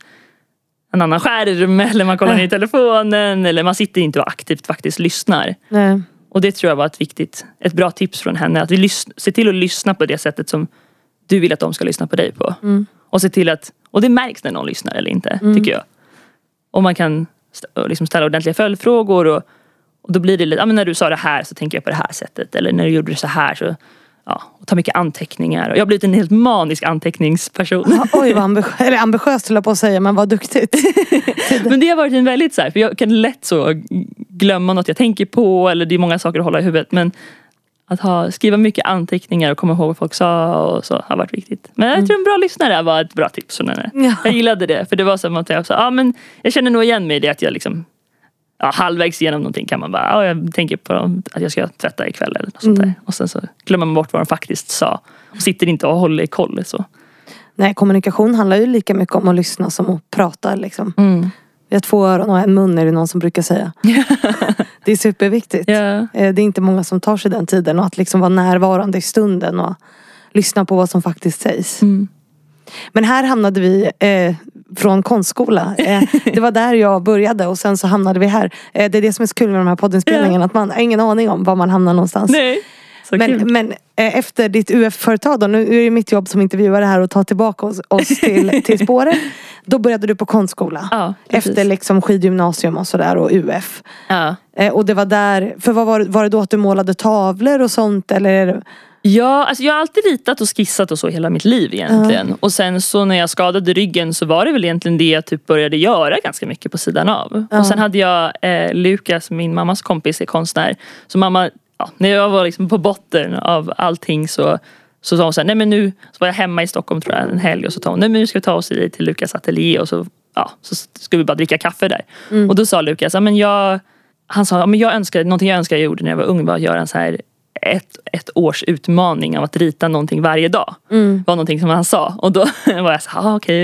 en annan skärm eller man kollar ner i telefonen eller man sitter inte och aktivt faktiskt lyssnar. Nej. Och det tror jag var ett viktigt, ett bra tips från henne. Att vi se till att lyssna på det sättet som du vill att de ska lyssna på dig på. Och se till att, och det märks när någon lyssnar eller inte, tycker jag. Och man kan st- liksom ställa ordentliga följdfrågor och, och då blir det lite, ja men när du sa det här så tänker jag på det här sättet. Eller när du gjorde det så här så, ja, och ta mycket anteckningar. Jag har blivit en helt manisk anteckningsperson. Ja, oj vad ambitiöst, eller ambitiöst höll jag på att säga men vad duktigt. Men det har varit en väldigt så här, för jag kan lätt så glömma något jag tänker på eller det är många saker att hålla i huvudet. Men att ha, skriva mycket anteckningar och komma ihåg vad folk sa och så har varit viktigt. Men jag tror en bra lyssnare var ett bra tips från henne. Ja. Jag gillade det för det var som att jag sa, ja men jag känner nog igen mig i det att jag liksom Ja, halvvägs igenom någonting kan man bara, ja, jag tänker på att jag ska tvätta ikväll eller något sånt där. Och sen så glömmer man bort vad de faktiskt sa. Och sitter inte och håller koll så. Nej, kommunikation handlar ju lika mycket om att lyssna som att prata. Liksom. Mm. Vi har två öron och en mun är det någon som brukar säga. det är superviktigt. Eh, Det är inte många som tar sig den tiden och att liksom vara närvarande i stunden och lyssna på vad som faktiskt sägs. Mm. Men här hamnade vi eh, från konstskola. Eh, det var där jag började och sen så hamnade vi här. Eh, det är det som är så kul med de här poddinspelningarna. Att man har ingen aning om var man hamnar någonstans. Nej. Så kul. Men, men eh, efter ditt UF-företag då, nu är det mitt jobb som intervjuare här och ta tillbaka oss, oss till, till spåret. Då började du på konstskola. Ja, efter liksom skidgymnasium och sådär och UF. Ja. Eh, och det var där, för vad var, var det då att du målade tavlor och sånt eller? Ja, alltså jag har alltid ritat och skissat och så hela mitt liv egentligen. Och sen så när jag skadade ryggen så var det väl egentligen det jag typ började göra ganska mycket på sidan av. Ja. Och sen hade jag eh, Lukas, min mammas kompis, är konstnär. Så mamma, ja, när jag var liksom på botten av allting så så sa hon så här, nej men nu så var jag hemma i Stockholm tror jag en helg och så sa hon, nej men nu ska vi ta oss i- till Lukas ateljé och så, ja, så ska vi bara dricka kaffe där. Och då sa Lukas, men jag, han sa, men jag önskar, någonting jag önskar jag gjorde när jag var ung var att göra en så här ett, ett års utmaning av att rita någonting varje dag. var någonting som han sa. Och då var jag så här, ah, okej,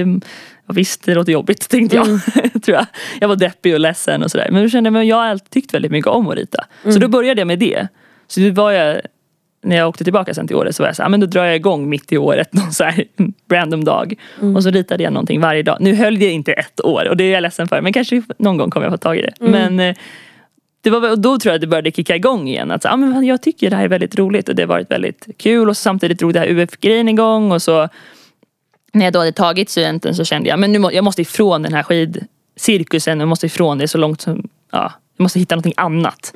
ja, visst det låter jobbigt tänkte jag. tror jag. jag var deppig och ledsen och sådär. Men då kände jag, men jag har alltid tyckt väldigt mycket om att rita. Så då började jag med det. Så det var jag, när jag åkte tillbaka sen till året så var jag så här, ah, men då drar jag igång mitt i året någon så här random dag. Och så ritade jag någonting varje dag. Nu höll det inte ett år och det är jag ledsen för. Men kanske någon gång kommer jag få tag i det. Men eh, det var, och då tror jag att det började kicka igång igen. Att så, ah, men jag tycker det här är väldigt roligt och det har varit väldigt kul. Och samtidigt drog det här UF-grejen igång. Och så när jag då hade tagit studenten så kände jag men nu må, jag måste ifrån den här skidcirkusen. Jag måste ifrån det så långt som, ja, jag måste hitta någonting annat.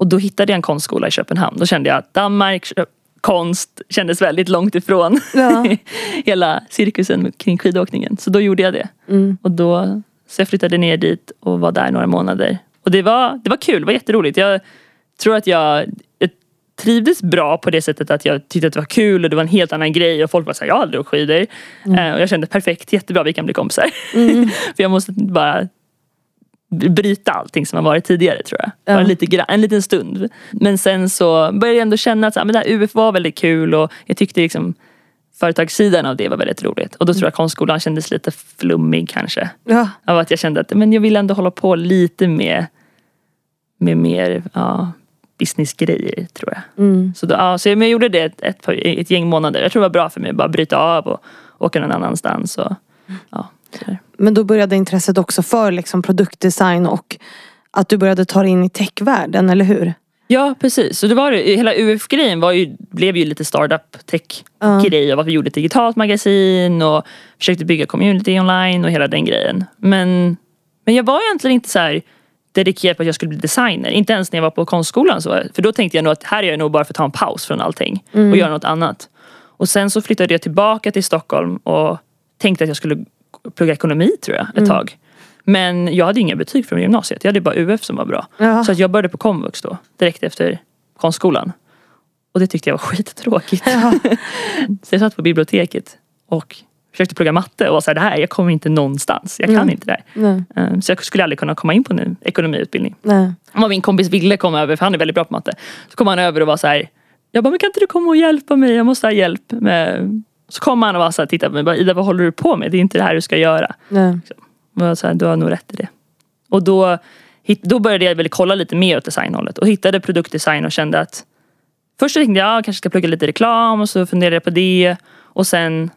Och då hittade jag en konstskola i Köpenhamn. Då kände jag att Danmark, Kö- konst kändes väldigt långt ifrån Ja. hela cirkusen kring skidåkningen. Så då gjorde jag det. Och då, så jag flyttade ner dit och var där några månader. Och det var, det var kul, det var jätteroligt. Jag tror att jag, jag trivdes bra på det sättet att jag tyckte att det var kul och det var en helt annan grej och folk var såhär, jag har aldrig åkt skidor. Eh, och jag kände perfekt, jättebra, vi kan bli kompisar. För jag måste bara bryta allting som har varit tidigare tror jag. Bara Ja. lite en liten stund. Men sen så började jag ändå känna att så här, men det här UF var väldigt kul och jag tyckte liksom företagssidan av det var väldigt roligt. Och då tror jag konstskolan kändes lite flummig kanske. Ja. Av att jag kände att men jag vill ändå hålla på lite med, med mer ja, businessgrejer tror jag. Mm. Så, då, ja, så jag, jag gjorde det ett, ett, ett gäng månader. Jag tror det var bra för mig att bara bryta av och åka någon annanstans. Och, ja. Men då började intresset också för liksom produktdesign och att du började ta dig in i techvärlden, eller hur? Ja precis, så det var det. Hela UF-grejen var ju, blev ju lite startup tech-grej av att vi gjorde ett digitalt magasin och försökte bygga community online och hela den grejen. Men, men jag var egentligen inte så här dedikerad på att jag skulle bli designer. Inte ens när jag var på konstskolan. Så, för då tänkte jag nog att här är jag nog bara för att ta en paus från allting och göra något annat. Och sen så flyttade jag tillbaka till Stockholm och tänkte att jag skulle plugga ekonomi tror jag ett tag. Men jag hade inga betyg från gymnasiet. Jag hade bara UF som var bra. Ja. Så att jag började på komvux då. Direkt efter konstskolan. Och det tyckte jag var skittråkigt. Ja. Så jag satt på biblioteket och försökte plugga matte och var så här, det här, jag kommer inte någonstans. Jag kan Mm. inte det här. Eh, Så jag skulle aldrig kunna komma in på en ekonomiutbildning. Nej. Vad min kompis ville komma över, för han är väldigt bra på matte. Så kom han över och var så här. Jag bara, men kan inte du komma och hjälpa mig? Jag måste ha hjälp. Med... Så kom han och var så här, tittade på mig. Bara, Ida, vad håller du på med? Det är inte det här du ska göra. Nej. Och jag så här, du har nog rätt i det. Och då, då började jag väl kolla lite mer åt designhållet. Och hittade produktdesign och kände att Först så tänkte jag, jag kanske ska plugga lite reklam och så funderade jag på det. Och sen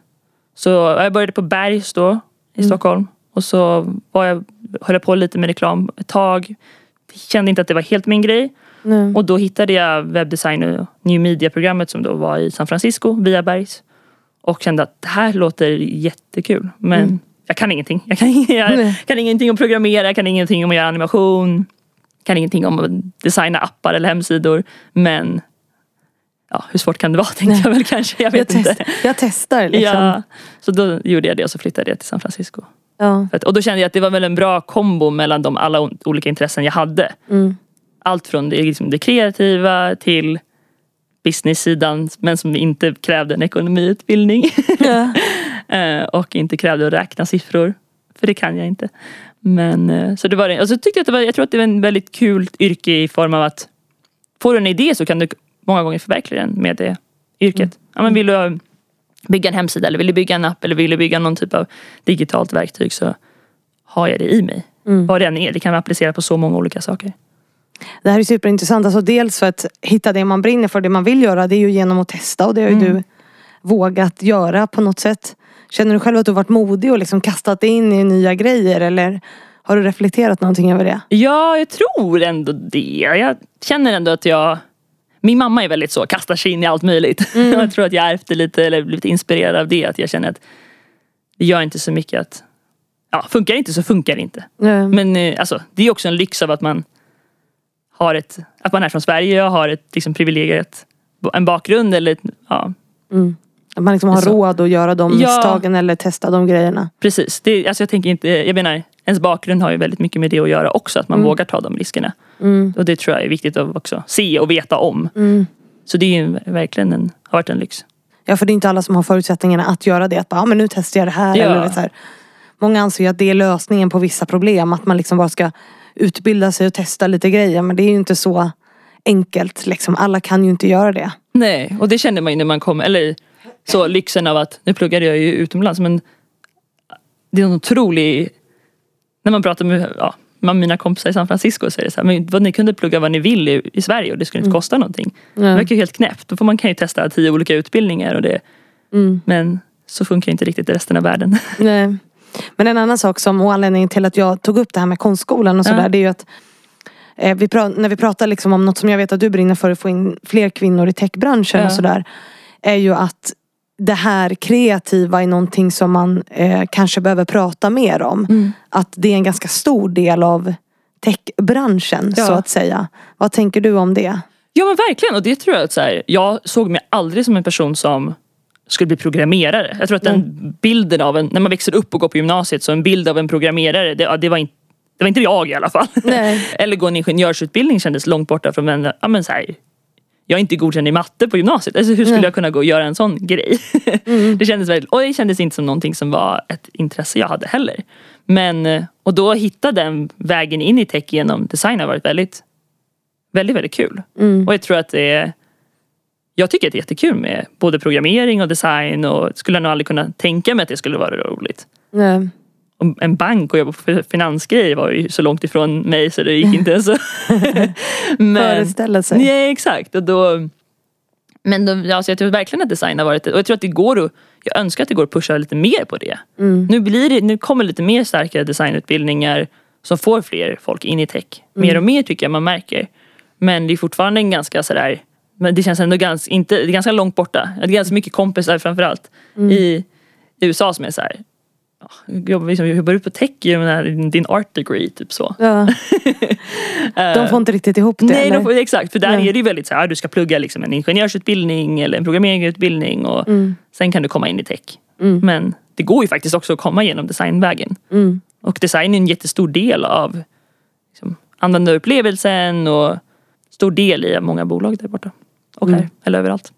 så jag började på Bergs då i Stockholm. Och så var jag, höll jag på lite med reklam ett tag. Kände inte att det var helt min grej. Nej. Och då hittade jag webbdesign och new media-programmet som då var i San Francisco via Bergs. Och kände att det här låter jättekul. Men jag kan ingenting. Jag kan, jag kan ingenting om programmera, jag kan ingenting om att göra animation. Kan ingenting om att designa appar eller hemsidor. Men ja, hur svårt kan det vara tänkte jag väl kanske. Jag Jag, vet inte. test, jag testar liksom. Ja, så då gjorde jag det och så flyttade jag till San Francisco. Ja. Att- Och då kände jag att det var väl en bra kombo mellan de alla olika intressen jag hade. Mm. Allt från det, liksom det kreativa till business-sidan men som inte krävde en ekonomiutbildning. Ja. Eh, och inte krävde att räkna siffror. För det kan jag inte. Men eh, så det var det. Och så tyckte jag att det var, jag tror att det var en väldigt kul yrke i form av att får du en idé så kan du många gånger förverkliga den med det yrket. Ja, men vill du bygga en hemsida eller vill du bygga en app eller vill du bygga någon typ av digitalt verktyg så har jag det i mig. Mm. Vad det än är. Det kan man applicera på så många olika saker. Det här är superintressant. Alltså dels för att hitta det man brinner för, det man vill göra. Det är ju genom att testa och det har ju Mm. du vågat göra på något sätt. Känner du själv att du varit modig och liksom kastat dig in i nya grejer eller har du reflekterat någonting över det? Ja, jag tror ändå det. Jag känner ändå att jag... Min mamma är väldigt så, kastar sig in i allt möjligt. jag tror att jag ärvde lite, eller blivit inspirerad av det. Att jag känner att det gör inte så mycket att... Ja, funkar det inte så funkar det inte. Mm. Men eh, alltså, det är också en lyx av att man har ett... Att man är från Sverige och har ett liksom, privilegierat... En bakgrund eller ett, ja, Mm. Att man liksom har Så. råd att göra de Ja. misstagen eller testa de grejerna. precis. Det, alltså, jag tänker inte... Jag menar, ens bakgrund har ju väldigt mycket med det att göra också. Att man vågar ta de riskerna. Mm. Och det tror jag är viktigt att också se och veta om. Mm. Så det är ju verkligen en, har varit en lyx. Ja för det är inte alla som har förutsättningarna att göra det. Att bara, ja, men nu testar jag det här. Ja. Eller så här. Många anser ju att det är lösningen på vissa problem. Att man liksom bara ska utbilda sig och testa lite grejer. Men det är ju inte så enkelt. Liksom. Alla kan ju inte göra det. Nej, och det kände man ju när man kom, eller så lyxen av att, nu pluggade jag ju utomlands men det är en otrolig, när man pratar med, ja, med mina kompisar i San Francisco så är det så här, men vad, ni kunde plugga vad ni vill i, i Sverige och det skulle inte kosta någonting. Det verkar ju helt knäppt. Då får man kan ju testa tio olika utbildningar och det, Mm. men så funkar inte riktigt resten av världen. Nej. Men en annan sak som, och anledningen till att jag tog upp det här med konstskolan och sådär. Det är ju att eh, vi pra- när vi pratar liksom om något som jag vet att du brinner för att få in fler kvinnor i techbranschen Ja. och sådär. Är ju att det här kreativa är någonting som man eh, kanske behöver prata mer om. Mm. Att det är en ganska stor del av techbranschen Ja. så att säga. Vad tänker du om det? Ja men verkligen och det tror jag att så här, jag såg mig aldrig som en person som skulle bli programmerare. Jag tror att den bilden av en, när man växer upp och går på gymnasiet så en bild av en programmerare, det, det, var, inte, det var inte jag i alla fall. Eller gå en ingenjörsutbildning kändes långt borta från en, ja men så här, jag är inte godkänd i matte på gymnasiet. Alltså hur skulle Nej. jag kunna gå och göra en sån grej? det kändes väldigt, och det kändes inte som någonting som var ett intresse jag hade heller. Men, eh, och då hitta den vägen in i tech genom design har varit väldigt, väldigt, väldigt kul. Mm. Och jag tror att det är jag tycker att det är jättekul med både programmering och design och skulle nog aldrig kunna tänka mig att det skulle vara roligt. Nej. En bank och jobba på finansgrejer var ju så långt ifrån mig så det gick inte ens att... Föreställa sig. nej exakt och då Men då, alltså jag tror verkligen att design har varit och jag tror att det går att Jag önskar att det går att pusha lite mer på det. Mm. Nu, blir det, nu kommer lite mer starka designutbildningar som får fler folk in i tech. Mer och mer tycker jag man märker. Men det är fortfarande en ganska sådär men det känns ändå ganska, inte, det är ganska långt borta. Det är ganska mycket kompisar framförallt i USA som är såhär Jobbar, liksom, jobbar du på tech din art degree? Typ så. Ja. De får inte riktigt ihop det Nej, de får, exakt. För där Nej. är det ju väldigt så här, du ska plugga liksom en ingenjörsutbildning eller en programmeringsutbildning och Mm. sen kan du komma in i tech. Mm. Men det går ju faktiskt också att komma genom designvägen. Mm. Och design är en jättestor del av liksom, användarupplevelsen och stor del i många bolag där borta. Och här, Mm. eller överallt.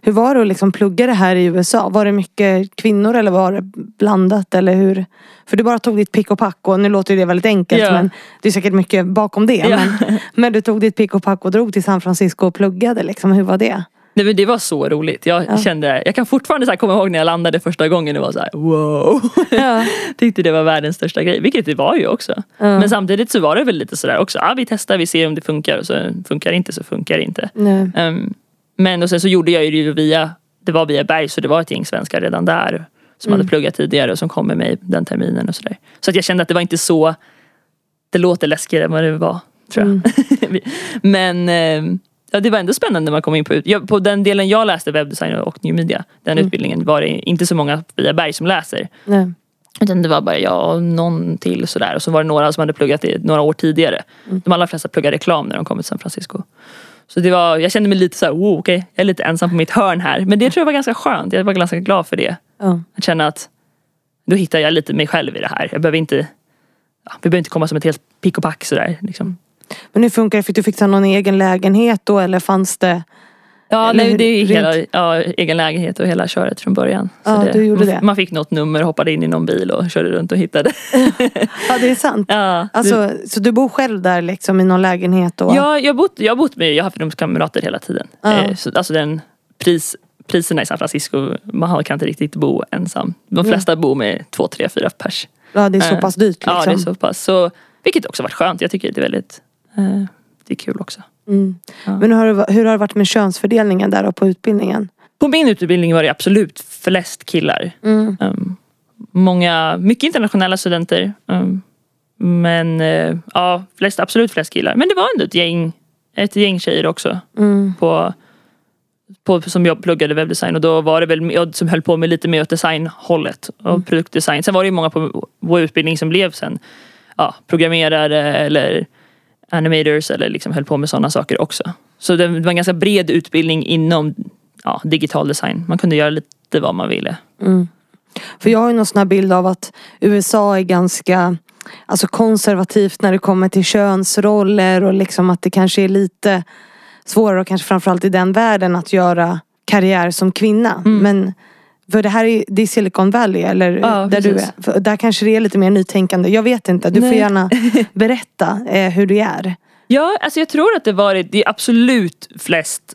Hur var det att liksom plugga det här i USA? Var det mycket kvinnor eller var det blandat? Eller hur? För du bara tog ditt pick och pack och nu låter det väldigt enkelt Ja. men det är säkert mycket bakom det. Ja. Men, men du tog ditt pick och pack och drog till San Francisco och pluggade liksom. Hur var det? Nej, men det var så roligt. Jag Ja. kände, jag kan fortfarande så komma ihåg när jag landade första gången och var så här: wow. Ja. Tyckte det var världens största grej, vilket det var ju också. Ja. Men samtidigt så var det väl lite sådär också, ja vi testar, vi ser om det funkar och så funkar det inte så funkar det inte. Ehm, men och sen så gjorde jag ju det via, det var via Berg så det var ett gäng svenskar redan där som Mm. hade pluggat tidigare och som kom med mig den terminen och sådär. Så att jag kände att det var inte så, det låter läskigare än vad det var tror jag. Mm. men ehm, ja, det var ändå spännande när man kom in på, jag, på den delen jag läste webbdesign och new media, den Mm. utbildningen var det inte så många via Berg som läser. Nej. Utan det var bara jag och någon till sådär. Och så var det några som hade pluggat det några år tidigare. Mm. De allra flesta pluggade reklam när de kom till San Francisco. Så det var, jag kände mig lite så här, wow, okej, jag är lite ensam på mitt hörn här. Men det tror jag var ganska skönt. Jag var ganska glad för det. Ja. Att känna att då hittar jag lite mig själv i det här. Jag behöver inte, ja, vi behöver inte komma som ett helt pick och pack sådär. Liksom. Men hur funkar det? Fick du fixa någon egen lägenhet då eller fanns det? Ja, Eller nej, det är hela, ja, egen lägenhet och hela köret från början. Ja, det, du gjorde man, det. man fick något nummer, hoppade in i någon bil och körde runt och hittade. Ja det är sant. ja, Alltså, så du bor själv där liksom i någon lägenhet då? Ja, jag har bott, jag bott med, jag har haft rumskamrater hela tiden. Ja. Eh, så, alltså den pris, priserna i San Francisco, man har- kan inte riktigt bo ensam. De flesta bor med två, tre, fyra pers. Ja, det är så Eh, pass dyrt liksom. Ja, det är så pass. Så, vilket också varit skönt. Jag tycker det är väldigt, det är kul också. Mm. Ja. Men hur hur har det varit med könsfördelningen där på utbildningen? På min utbildning var det absolut flest killar. Mm. Um, många, mycket internationella studenter. Um, men eh, ja, flest, absolut flest killar. Men det var ändå ett gäng, ett gäng tjejer också. Mm. på, på, som jag pluggade webbdesign och då var det väl jag som höll på med lite mer åt designhållet och Mm. produktdesign. Sen var det ju många på vår utbildning som blev sen ja, programmerare eller animators eller liksom höll på med sådana saker också. Så det var en ganska bred utbildning inom ja, digital design. Man kunde göra lite vad man ville. Mm. För jag har ju någon sån här bild av att USA är ganska alltså konservativt när det kommer till könsroller och liksom att det kanske är lite svårare och kanske framförallt i den världen att göra karriär som kvinna. Mm. Men för det här är, det är Silicon Valley eller Ja, där du precis. är. För där kanske det är lite mer nytänkande. Jag vet inte. Du får Nej. gärna berätta eh, hur det är. Ja, alltså jag tror att det varit, det är absolut flest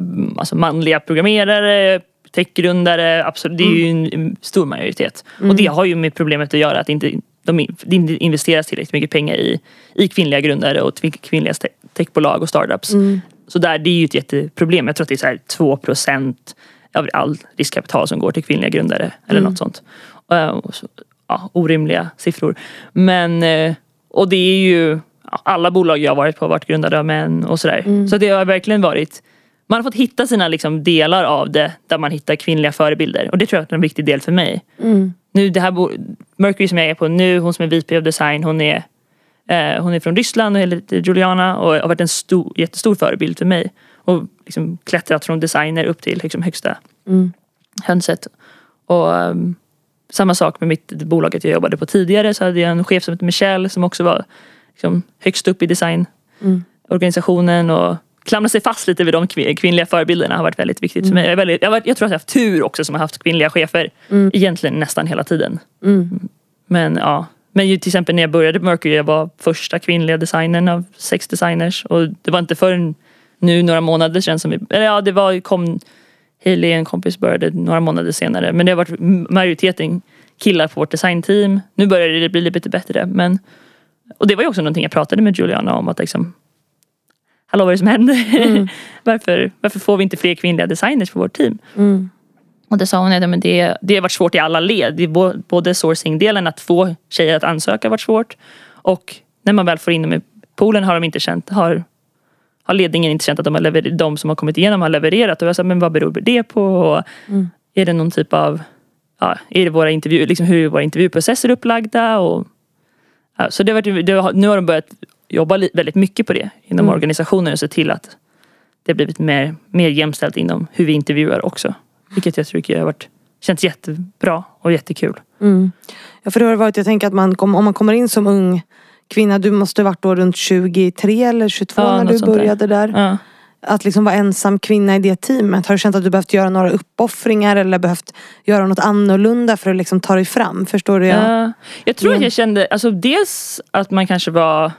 mm, alltså manliga programmerare, techgrundare, absolut, det är ju en, en stor majoritet. Och det har ju med problemet att göra att inte, de, det inte investeras tillräckligt mycket pengar i, i kvinnliga grundare och kvinnliga te- techbolag och startups. Så där, det är ju ett jätteproblem. Jag tror att det är så här 2 procent av all riskkapital som går till kvinnliga grundare eller något sånt. Eh, ja, orimliga siffror. Men, eh, och det är ju alla bolag jag har varit på har varit grundade av män och sådär. Så det har verkligen varit man har fått hitta sina liksom, delar av det där man hittar kvinnliga förebilder. Och det tror jag är en viktig del för mig. Nu det här bo- Mercury som jag är på nu, hon som är VP of design, hon är, eh, hon är från Ryssland och heter Juliana och har varit en stor, jättestor förebild för mig. Och liksom klättrat från designer upp till liksom, högsta hönset. Och ehm, samma sak med mitt bolaget jag jobbade på tidigare så hade jag en chef som hette Michelle som också var liksom, högst upp i designorganisationen och klamra sig fast lite vid de kvin- kvinnliga förebilderna har varit väldigt viktigt för mig. Jag, väldigt, jag, jag tror att jag har haft tur också som har haft kvinnliga chefer egentligen nästan hela tiden. Men ja, men ju till exempel när jag började på Mercury, jag var första kvinnliga designern av sex designers och det var inte förrän nu några månader sedan som vi, eller ja det var, kom Hailey, en kompis, började några månader senare. Men det har varit majoriteten killar på vårt designteam. Nu börjar det bli lite bättre. Men, och det var ju också någonting jag pratade med Juliana om. att liksom, Hallå vad är det som händer? varför, varför får vi inte fler kvinnliga designers på vårt team? Och det sa hon att men det, det har varit svårt i alla led. Både sourcing-delen, att få tjejer att ansöka har varit svårt. Och när man väl får in dem i poolen har de inte känt, har, har ledningen inte känt att de, har lever, de som har kommit igenom har levererat. Och jag sa, men vad beror det på? Och Är det någon typ av, ja, är det våra intervju, liksom hur är våra intervjuprocesser upplagda? Och, ja, så det har varit, det har, nu har de börjat jobba li, väldigt mycket på det inom organisationen och se till att det har blivit mer, mer jämställt inom hur vi intervjuar också. Vilket jag tycker har varit känts jättebra och jättekul. Mm. Ja, för det har varit, jag tänker att man, om man kommer in som ung kvinna, du måste varit då runt 23 eller 22 Ja, när du sånt där. började där. Ja. Att liksom vara ensam kvinna i det teamet. Har du känt att du behövt göra några uppoffringar eller behövt göra något annorlunda för att liksom ta dig fram? Förstår du? Ja. Ja. Jag tror att Mm. jag kände, alltså dels att man kanske var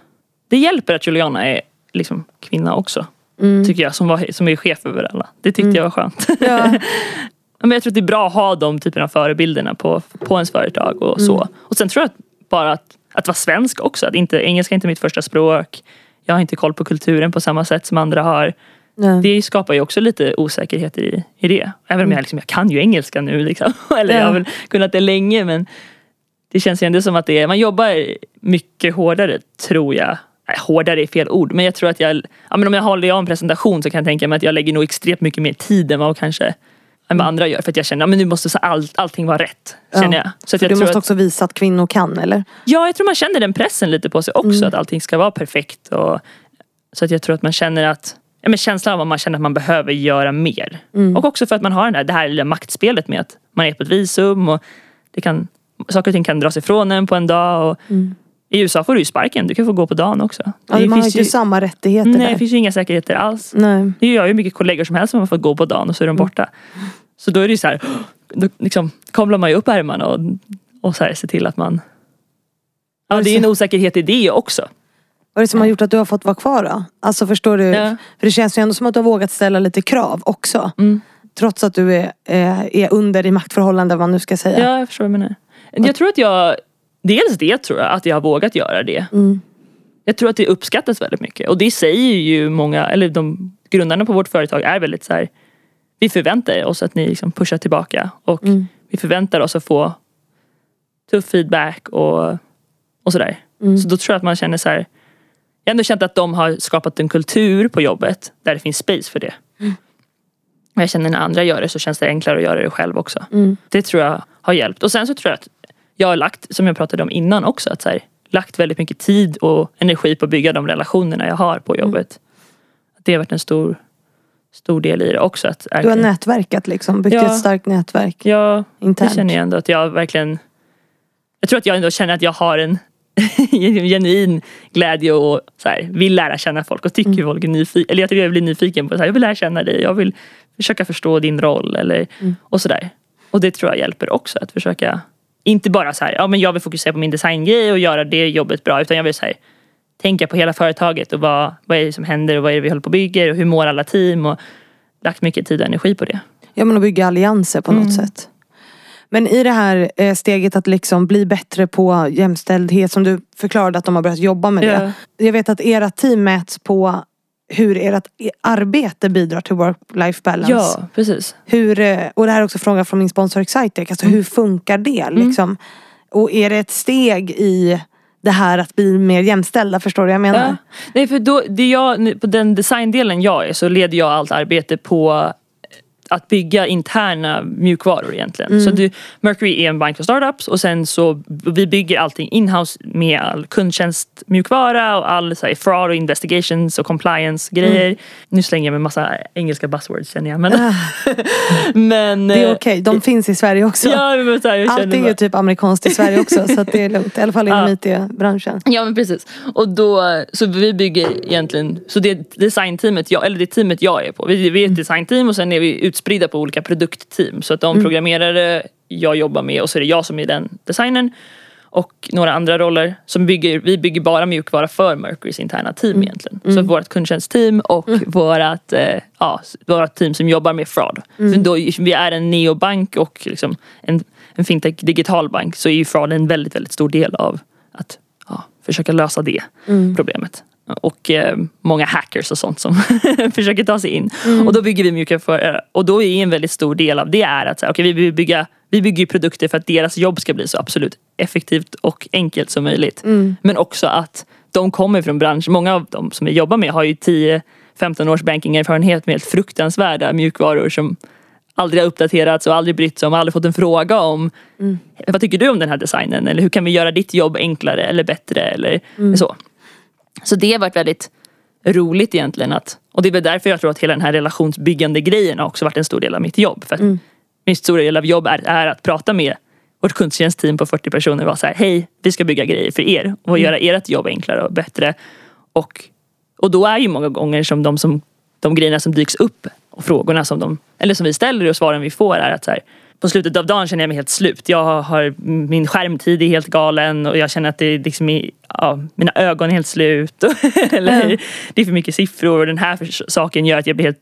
Det hjälper att Juliana är liksom kvinna också. Mm. Tycker jag, som, var, som är chef över alla. Det tyckte jag var skönt. Ja. Ja, Men jag tror att det är bra att ha de typerna av förebilderna på, på ens företag och så. Mm. Och sen tror jag att bara att, att vara svensk också. Att inte, engelska är inte mitt första språk. Jag har inte koll på kulturen på samma sätt som andra har. Nej. Det skapar ju också lite osäkerheter i, i det. Även om jag, liksom, jag kan ju engelska nu. Liksom. Eller jag har väl kunnat det länge. Men det känns ju ändå som att det är, man jobbar mycket hårdare tror jag. Nej, hårdare är fel ord. Men jag tror att jag, ja, men om jag håller jag en presentation så kan jag tänka mig att jag lägger nog extremt mycket mer tid än vad kanske än vad andra gör. För att jag känner att nu måste så all, allting vara rätt. Känner Ja. jag. Så att jag du tror måste att, också visa att kvinnor kan eller? Ja, jag tror man känner den pressen lite på sig också. Mm. Att allting ska vara perfekt. Och, så att jag tror att man känner att ja, men känslan av att man känner att man behöver göra mer. Mm. Och också för att man har den här, det här lilla maktspelet med att man är på ett visum och det kan, saker och ting kan dras ifrån en på en dag. Och I USA får du ju sparken, du kan få gå på dagen också. Mm. Ja, man har inte samma rättigheter nej, där. det finns ju inga säkerheter alls. Nej. Det gör ju mycket kollegor som helst som har fått gå på dagen och så är de borta. Så då är det ju så här, då liksom kavlar man ju upp ärmarna och, och så här, ser till att man... Ja, det är ju en osäkerhet i det också. Vad är det som har gjort att du har fått vara kvar då? Alltså förstår du? Ja. För det känns ju ändå som att du har vågat ställa lite krav också. Mm. Trots att du är, eh, är under i maktförhållande vad man nu ska säga. Ja, jag förstår vad du menar. Jag tror att jag, dels det tror jag, att jag har vågat göra det. Mm. Jag tror att det uppskattas väldigt mycket. Och det säger ju många, eller de grundarna på vårt företag är väldigt så här. Vi förväntar oss att ni liksom pushar tillbaka. Och Mm. vi förväntar oss att få tuff feedback och, och sådär. Mm. Så då tror jag att man känner så här. Jag har ändå känt att de har skapat en kultur på jobbet där det finns space för det. Mm. Jag känner när andra gör det så känns det enklare att göra det själv också. Mm. Det tror jag har hjälpt. Och sen så tror jag att jag har lagt, som jag pratade om innan också, att så här, lagt väldigt mycket tid och energi på att bygga de relationerna jag har på jobbet. Att Det har varit en stor, stor del i det också. Att Du har nätverkat liksom. Byggt Ja. ett starkt nätverk Ja, det internt. känner jag ändå att jag verkligen Jag tror att jag ändå känner att jag har en genuin glädje och så här, vill lära känna folk och tycker folk är nyfikna. Eller jag jag blir nyfiken på så här, jag vill lära känna dig, jag vill försöka förstå din roll eller, och sådär. Och det tror jag hjälper också att försöka inte bara så här, ja men jag vill fokusera på min designgrej och göra det jobbet bra utan jag vill så här, tänka på hela företaget och vad, vad är det som händer och vad är det vi håller på och bygger och hur mår alla team och lagt mycket tid och energi på det. Ja men att bygga allianser på Mm. något sätt. Men i det här eh, steget att liksom bli bättre på jämställdhet som du förklarade att de har börjat jobba med Ja. det. Jag vet att era team mäts på hur ert arbete bidrar till work-life balance. Ja, precis. Hur, eh, och det här är också en fråga från min sponsor Excitec. Alltså Mm. hur funkar det liksom? Och är det ett steg i det här att bli mer jämställda? Förstår du vad jag menar? Ja. Nej, för då, det jag, på den designdelen jag är så leder jag allt arbete på att bygga interna mjukvaror egentligen. Mm. Så du, Mercury är en bank för startups och sen så vi bygger allting inhouse med all kundtjänst mjukvara och all så här, fraud och investigations och compliance grejer. Mm. Nu slänger jag med massa engelska buzzwords känner jag. Men, men Ah. Det är eh, okej, de finns i Sverige också. Ja, men så här, jag Allt känner är ju bara- typ amerikanskt i Sverige också så det är lugnt. I alla fall inom Ja. IT-branschen. Ja men precis. Och då, så vi bygger egentligen, så det designteamet, jag, eller det teamet jag är på. Vi, vi är ett designteam och sen är vi utspridda på olika produktteam. Så att de programmerare jag jobbar med och så är det jag som är den designern. Och några andra roller. Som bygger, vi bygger bara mjukvara för Mercurys interna team egentligen. Så vårt kundtjänstteam och vårat, eh, ja, vårat team som jobbar med fraud. Så då, vi är en neobank och liksom en, en fintech digital bank så är ju fraud en väldigt, väldigt stor del av att ja, försöka lösa det problemet. Och eh, många hackers och sånt som försöker ta sig in. Och då bygger vi mjuka för Och då är en väldigt stor del av det är att okay, vi, bygga, vi bygger produkter för att deras jobb ska bli så absolut effektivt och enkelt som möjligt. Men också att de kommer från branschen. Många av dem som vi jobbar med har ju 10-15 års bankingerfarenhet med helt fruktansvärda mjukvaror som aldrig har uppdaterats och aldrig brytt sig om, aldrig fått en fråga om vad tycker du om den här designen? Eller hur kan vi göra ditt jobb enklare eller bättre? Eller så. Så det har varit väldigt roligt egentligen. Att, och det är väl därför jag tror att hela den här relationsbyggande grejen har också varit en stor del av mitt jobb. För att min stora del av jobb är, är att prata med vårt kundtjänstteam på 40 personer och vara så här, hej, vi ska bygga grejer för er och göra ert jobb enklare och bättre. Och, och då är ju många gånger som de, som de grejerna som dyks upp och frågorna som, de, eller som vi ställer och svaren vi får är att så här, på slutet av dagen känner jag mig helt slut. Jag har, min skärmtid är helt galen och jag känner att det är liksom i, ja, mina ögon är helt slut. eller Ja. det är för mycket siffror och den här saken gör att jag blir helt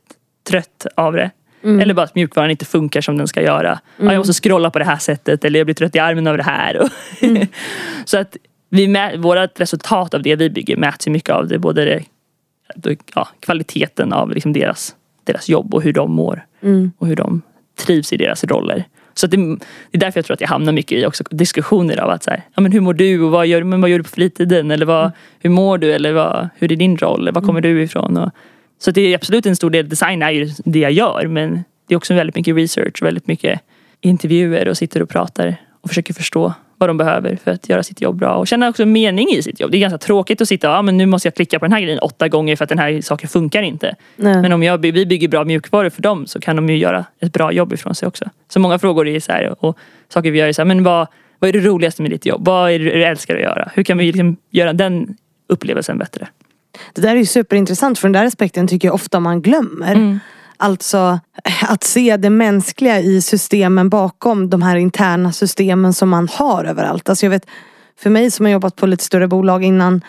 trött av det. Eller bara att mjukvaran inte funkar som den ska göra. Ja, jag måste scrolla på det här sättet eller jag blir trött i armen av det här. Och så att vi vårat resultat av det vi bygger mäts ju mycket av det. Både det, ja, kvaliteten av liksom deras, deras jobb och hur de mår. Och hur de trivs i deras roller. Så att det, det är därför jag tror att jag hamnar mycket i också diskussioner av att så här, ja, men hur mår du och vad gör, men vad gör du på fritiden? Eller vad, hur mår du? Eller vad, hur är din roll? Var kommer du ifrån? Och, så det är absolut en stor del, design är ju det jag gör men det är också väldigt mycket research, väldigt mycket intervjuer och sitter och pratar och försöker förstå vad de behöver för att göra sitt jobb bra och känna också mening i sitt jobb. Det är ganska tråkigt att sitta ja, men nu måste jag klicka på den här grejen åtta gånger för att den här saken funkar inte. Nej. Men om jag, vi bygger bra mjukvaror för dem så kan de ju göra ett bra jobb ifrån sig också. Så många frågor är så här, och saker vi gör är så här, men vad, vad är det roligaste med ditt jobb? Vad är det du älskar att göra? Hur kan vi liksom göra den upplevelsen bättre? Det där är ju superintressant för den där aspekten tycker jag ofta man glömmer. Alltså att se det mänskliga i systemen bakom de här interna systemen som man har överallt. Alltså jag vet, för mig som har jobbat på lite större bolag innan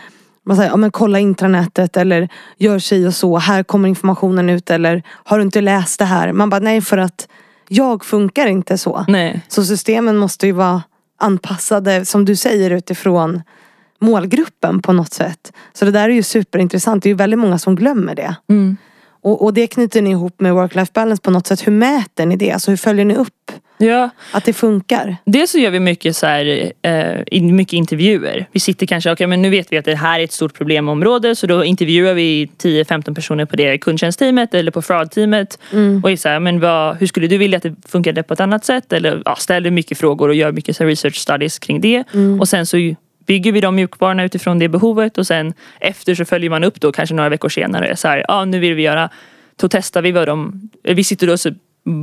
man säger, ja, men kolla intranätet eller gör sig och så, här kommer informationen ut eller har du inte läst det här? Man bara nej för att jag funkar inte så. Nej. Så systemen måste ju vara anpassade som du säger utifrån målgruppen på något sätt. Så det där är ju superintressant. Det är ju väldigt många som glömmer det. Mm. Och, och det knyter ni ihop med work-life balance på något sätt. Hur mäter ni det? Alltså hur följer ni upp Ja, att det funkar? Dels så gör vi mycket, så här, eh, mycket intervjuer. Vi sitter kanske, okej men nu vet vi att det här är ett stort problemområde så då intervjuar vi 10-15 personer på det kundtjänstteamet eller på fraud-teamet. Och är så här, men vad, hur skulle du vilja att det funkade på ett annat sätt? Eller ja, ställer mycket frågor och gör mycket så research studies kring det. Och sen så bygger vi de mjukvarorna utifrån det behovet och sen efter så följer man upp då kanske några veckor senare. Så här, ja, nu vill vi göra, då testar vi vad de, vi sitter då så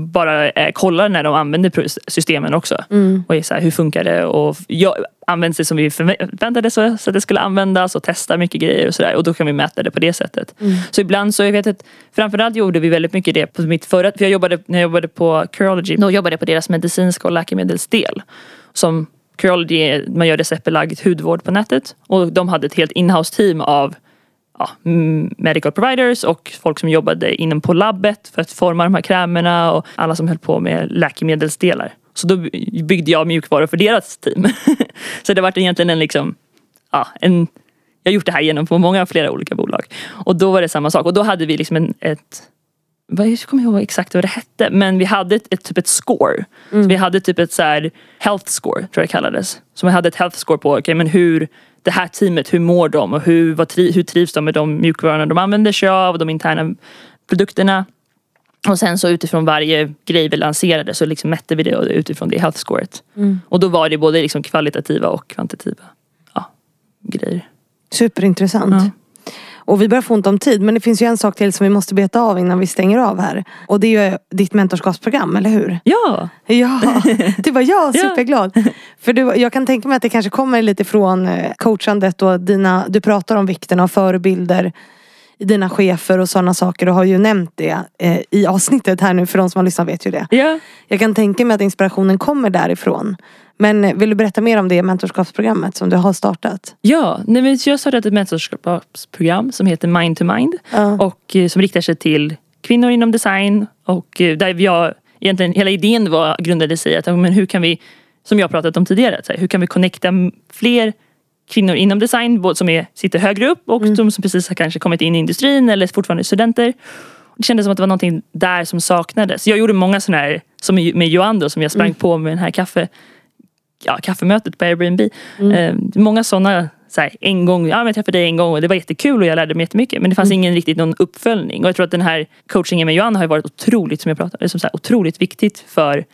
bara eh, kollar när de använder systemen också. Och är så här, hur funkar det? Och jag, används det som vi förväntade så, så att det skulle användas och testa mycket grejer och sådär. Och då kan vi mäta det på det sättet. Så ibland så, jag vet att framförallt gjorde vi väldigt mycket det på mitt förra, för jag jobbade, när jag jobbade på Curology, då jobbade jag på deras medicinska och läkemedelsdel. Som Curology, man gör receptbelagd hudvård på nätet. Och de hade ett helt inhouse team av ja, medical providers och folk som jobbade inom på labbet för att forma de här krämerna och alla som höll på med läkemedelsdelar. Så då byggde jag mjukvaror för deras team. så det var egentligen en liksom, ja, en, jag har gjort det här genom på många flera olika bolag. Och då var det samma sak och då hade vi liksom en, ett jag kommer ihåg exakt vad det hette men vi hade ett, ett typ ett score. Så vi hade typ ett så här health score tror jag det kallades. Så vi hade ett health score på okay, men hur det här teamet, hur mår de och hur, vad tri, hur trivs de med de mjukvarorna de använder sig av, de interna produkterna. Och sen så utifrån varje grej vi lanserade så liksom mätte vi det utifrån det health scoret. Och då var det både liksom kvalitativa och kvantitativa ja, grejer. Superintressant. Ja. Och vi börjar få ont om tid men det finns ju en sak till som vi måste beta av innan vi stänger av här. Och det är ju ditt mentorskapsprogram, eller hur? Ja, Ja, det var jag Ja. superglad. För du, jag kan tänka mig att det kanske kommer lite från eh, coachandet och dina, du pratar om vikten av förebilder dina chefer och sådana saker och har ju nämnt det eh, i avsnittet här nu för de som har lyssnat vet ju det. ja. Jag kan tänka mig att inspirationen kommer därifrån. Men eh, vill du berätta mer om det mentorskapsprogrammet som du har startat? Ja, nej, men jag har startat ett mentorskapsprogram som heter Mind to Mind. Ja. Och eh, som riktar sig till kvinnor inom design. Och eh, där jag, egentligen, hela idén var, grundade sig i att men hur kan vi, som jag pratat om tidigare, här, hur kan vi connecta fler kvinnor inom design, både som är, sitter högre upp och de som precis har kanske kommit in i industrin eller fortfarande är studenter. Det kändes som att det var någonting där som saknades. Jag gjorde många sådana här, som med Johan då, som jag sprang på med den här kaffe, ja, kaffemötet på Airbnb. Eh, många sådana så här, en gång, ja, men jag träffade dig en gång och det var jättekul och jag lärde mig jättemycket. Men det fanns ingen riktigt någon uppföljning. Och jag tror att den här coachingen med Johan har varit otroligt, som jag pratade, som så här, otroligt viktigt för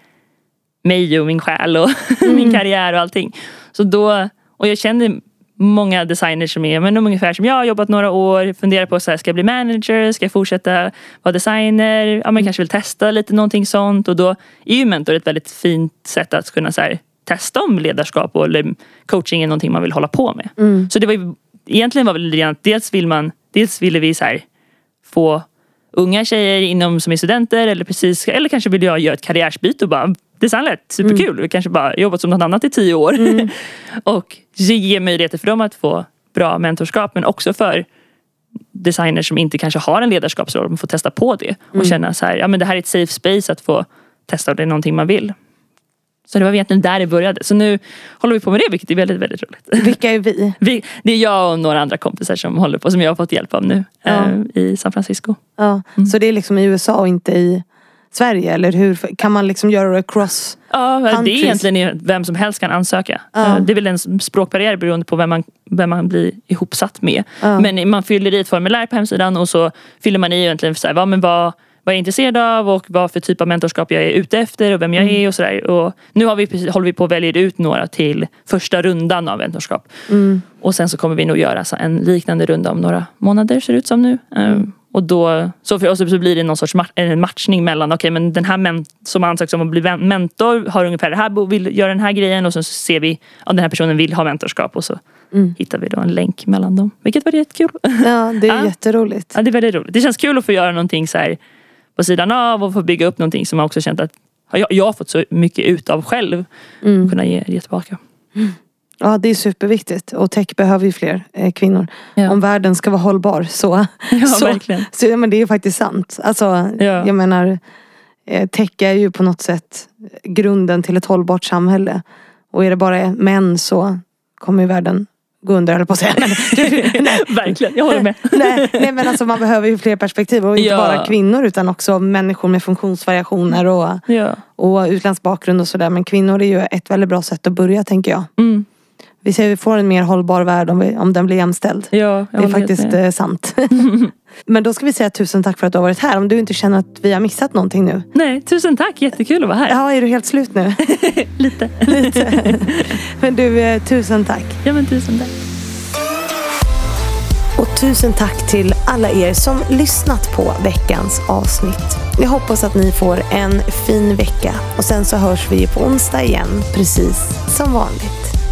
mig och min själ och min karriär och allting. Så då, och jag känner många designers som är men ungefär som jag, har jobbat några år, funderar på så här, ska jag bli manager, ska jag fortsätta vara designer, ja men kanske vill testa lite någonting sånt och då är ju mentor ett väldigt fint sätt att kunna så här, testa om ledarskap och eller coaching är någonting man vill hålla på med. Mm. Så det var ju, egentligen var väl det att dels vill man, dels ville vi så här, få unga tjejer inom som är studenter eller precis eller kanske vill jag göra ett karriärsbyte och bara designlätt, superkul. Mm. Vi kanske bara jobbat som något annat i tio år. och ge möjligheter för dem att få bra mentorskap men också för designers som inte kanske har en ledarskapsroll, man får testa på det och Mm. känna så här, ja men det här är ett safe space att få testa om det är någonting man vill. Så det var egentligen där det började. Så nu håller vi på med det vilket är väldigt, väldigt roligt. Vilka är vi? Vi, det är jag och några andra kompisar som håller på, som jag har fått hjälp av nu Ja. eh, i San Francisco. Ja. Så det är liksom i USA och inte i Sverige? Eller hur? Kan man liksom göra det cross? Ja, det är egentligen vem som helst kan ansöka. Ja. Eh, Det är väl en språkbarriär beroende på vem man, vem man blir ihopsatt med. Ja. Men man fyller i ett formulär på hemsidan och så fyller man i egentligen så här, vad, men vad, vad jag är intresserad av och vad för typ av mentorskap jag är ute efter och vem jag Mm. är och sådär. Och nu har vi, precis- håller vi på att välja ut några till första rundan av mentorskap. Mm. Och sen så kommer vi nog göra en liknande runda om några månader ser det ut som nu. Mm. Eh, Och då, så för oss så blir det någon sorts en matchning mellan, okej men den här men, som ansökt om att bli mentor har ungefär det här, vill göra den här grejen och så ser vi att den här personen vill ha mentorskap och så Mm. hittar vi då en länk mellan dem. Vilket var jättekul. Ja, det är Ja. jätteroligt. Ja, det är väldigt roligt. Det känns kul att få göra någonting så här på sidan av och få bygga upp någonting som jag också känt att jag, jag har fått så mycket ut av själv. Mm. Och kunna ge, ge tillbaka. Ja, det är superviktigt. Och tech behöver ju fler eh, kvinnor. Ja. Om världen ska vara hållbar så. Ja, så, verkligen. så ja, men det är ju faktiskt sant. Alltså, Ja. Jag menar, eh, tech är ju på något sätt grunden till ett hållbart samhälle. Och är det bara män så kommer ju världen under, eller på att säga. nej, verkligen, jag håller med. nej, nej, men alltså man behöver ju fler perspektiv. Och inte Ja. bara kvinnor utan också människor med funktionsvariationer och, Ja. och utländsk bakgrund och sådär. Men kvinnor är ju ett väldigt bra sätt att börja tänker jag. Mm. Vi ser vi får en mer hållbar värld om, vi, om den blir jämställd. Ja, Det är faktiskt med. eh, sant. Men då ska vi säga tusen tack för att du har varit här. Om du inte känner att vi har missat någonting nu. Nej, tusen tack. Jättekul att vara här. Ja, är du helt slut nu? Lite. Lite. Men du, eh, tusen tack. Ja, men tusen tack. Och tusen tack till alla er som lyssnat på veckans avsnitt. Jag hoppas att ni får en fin vecka. Och sen så hörs vi på onsdag igen, precis som vanligt.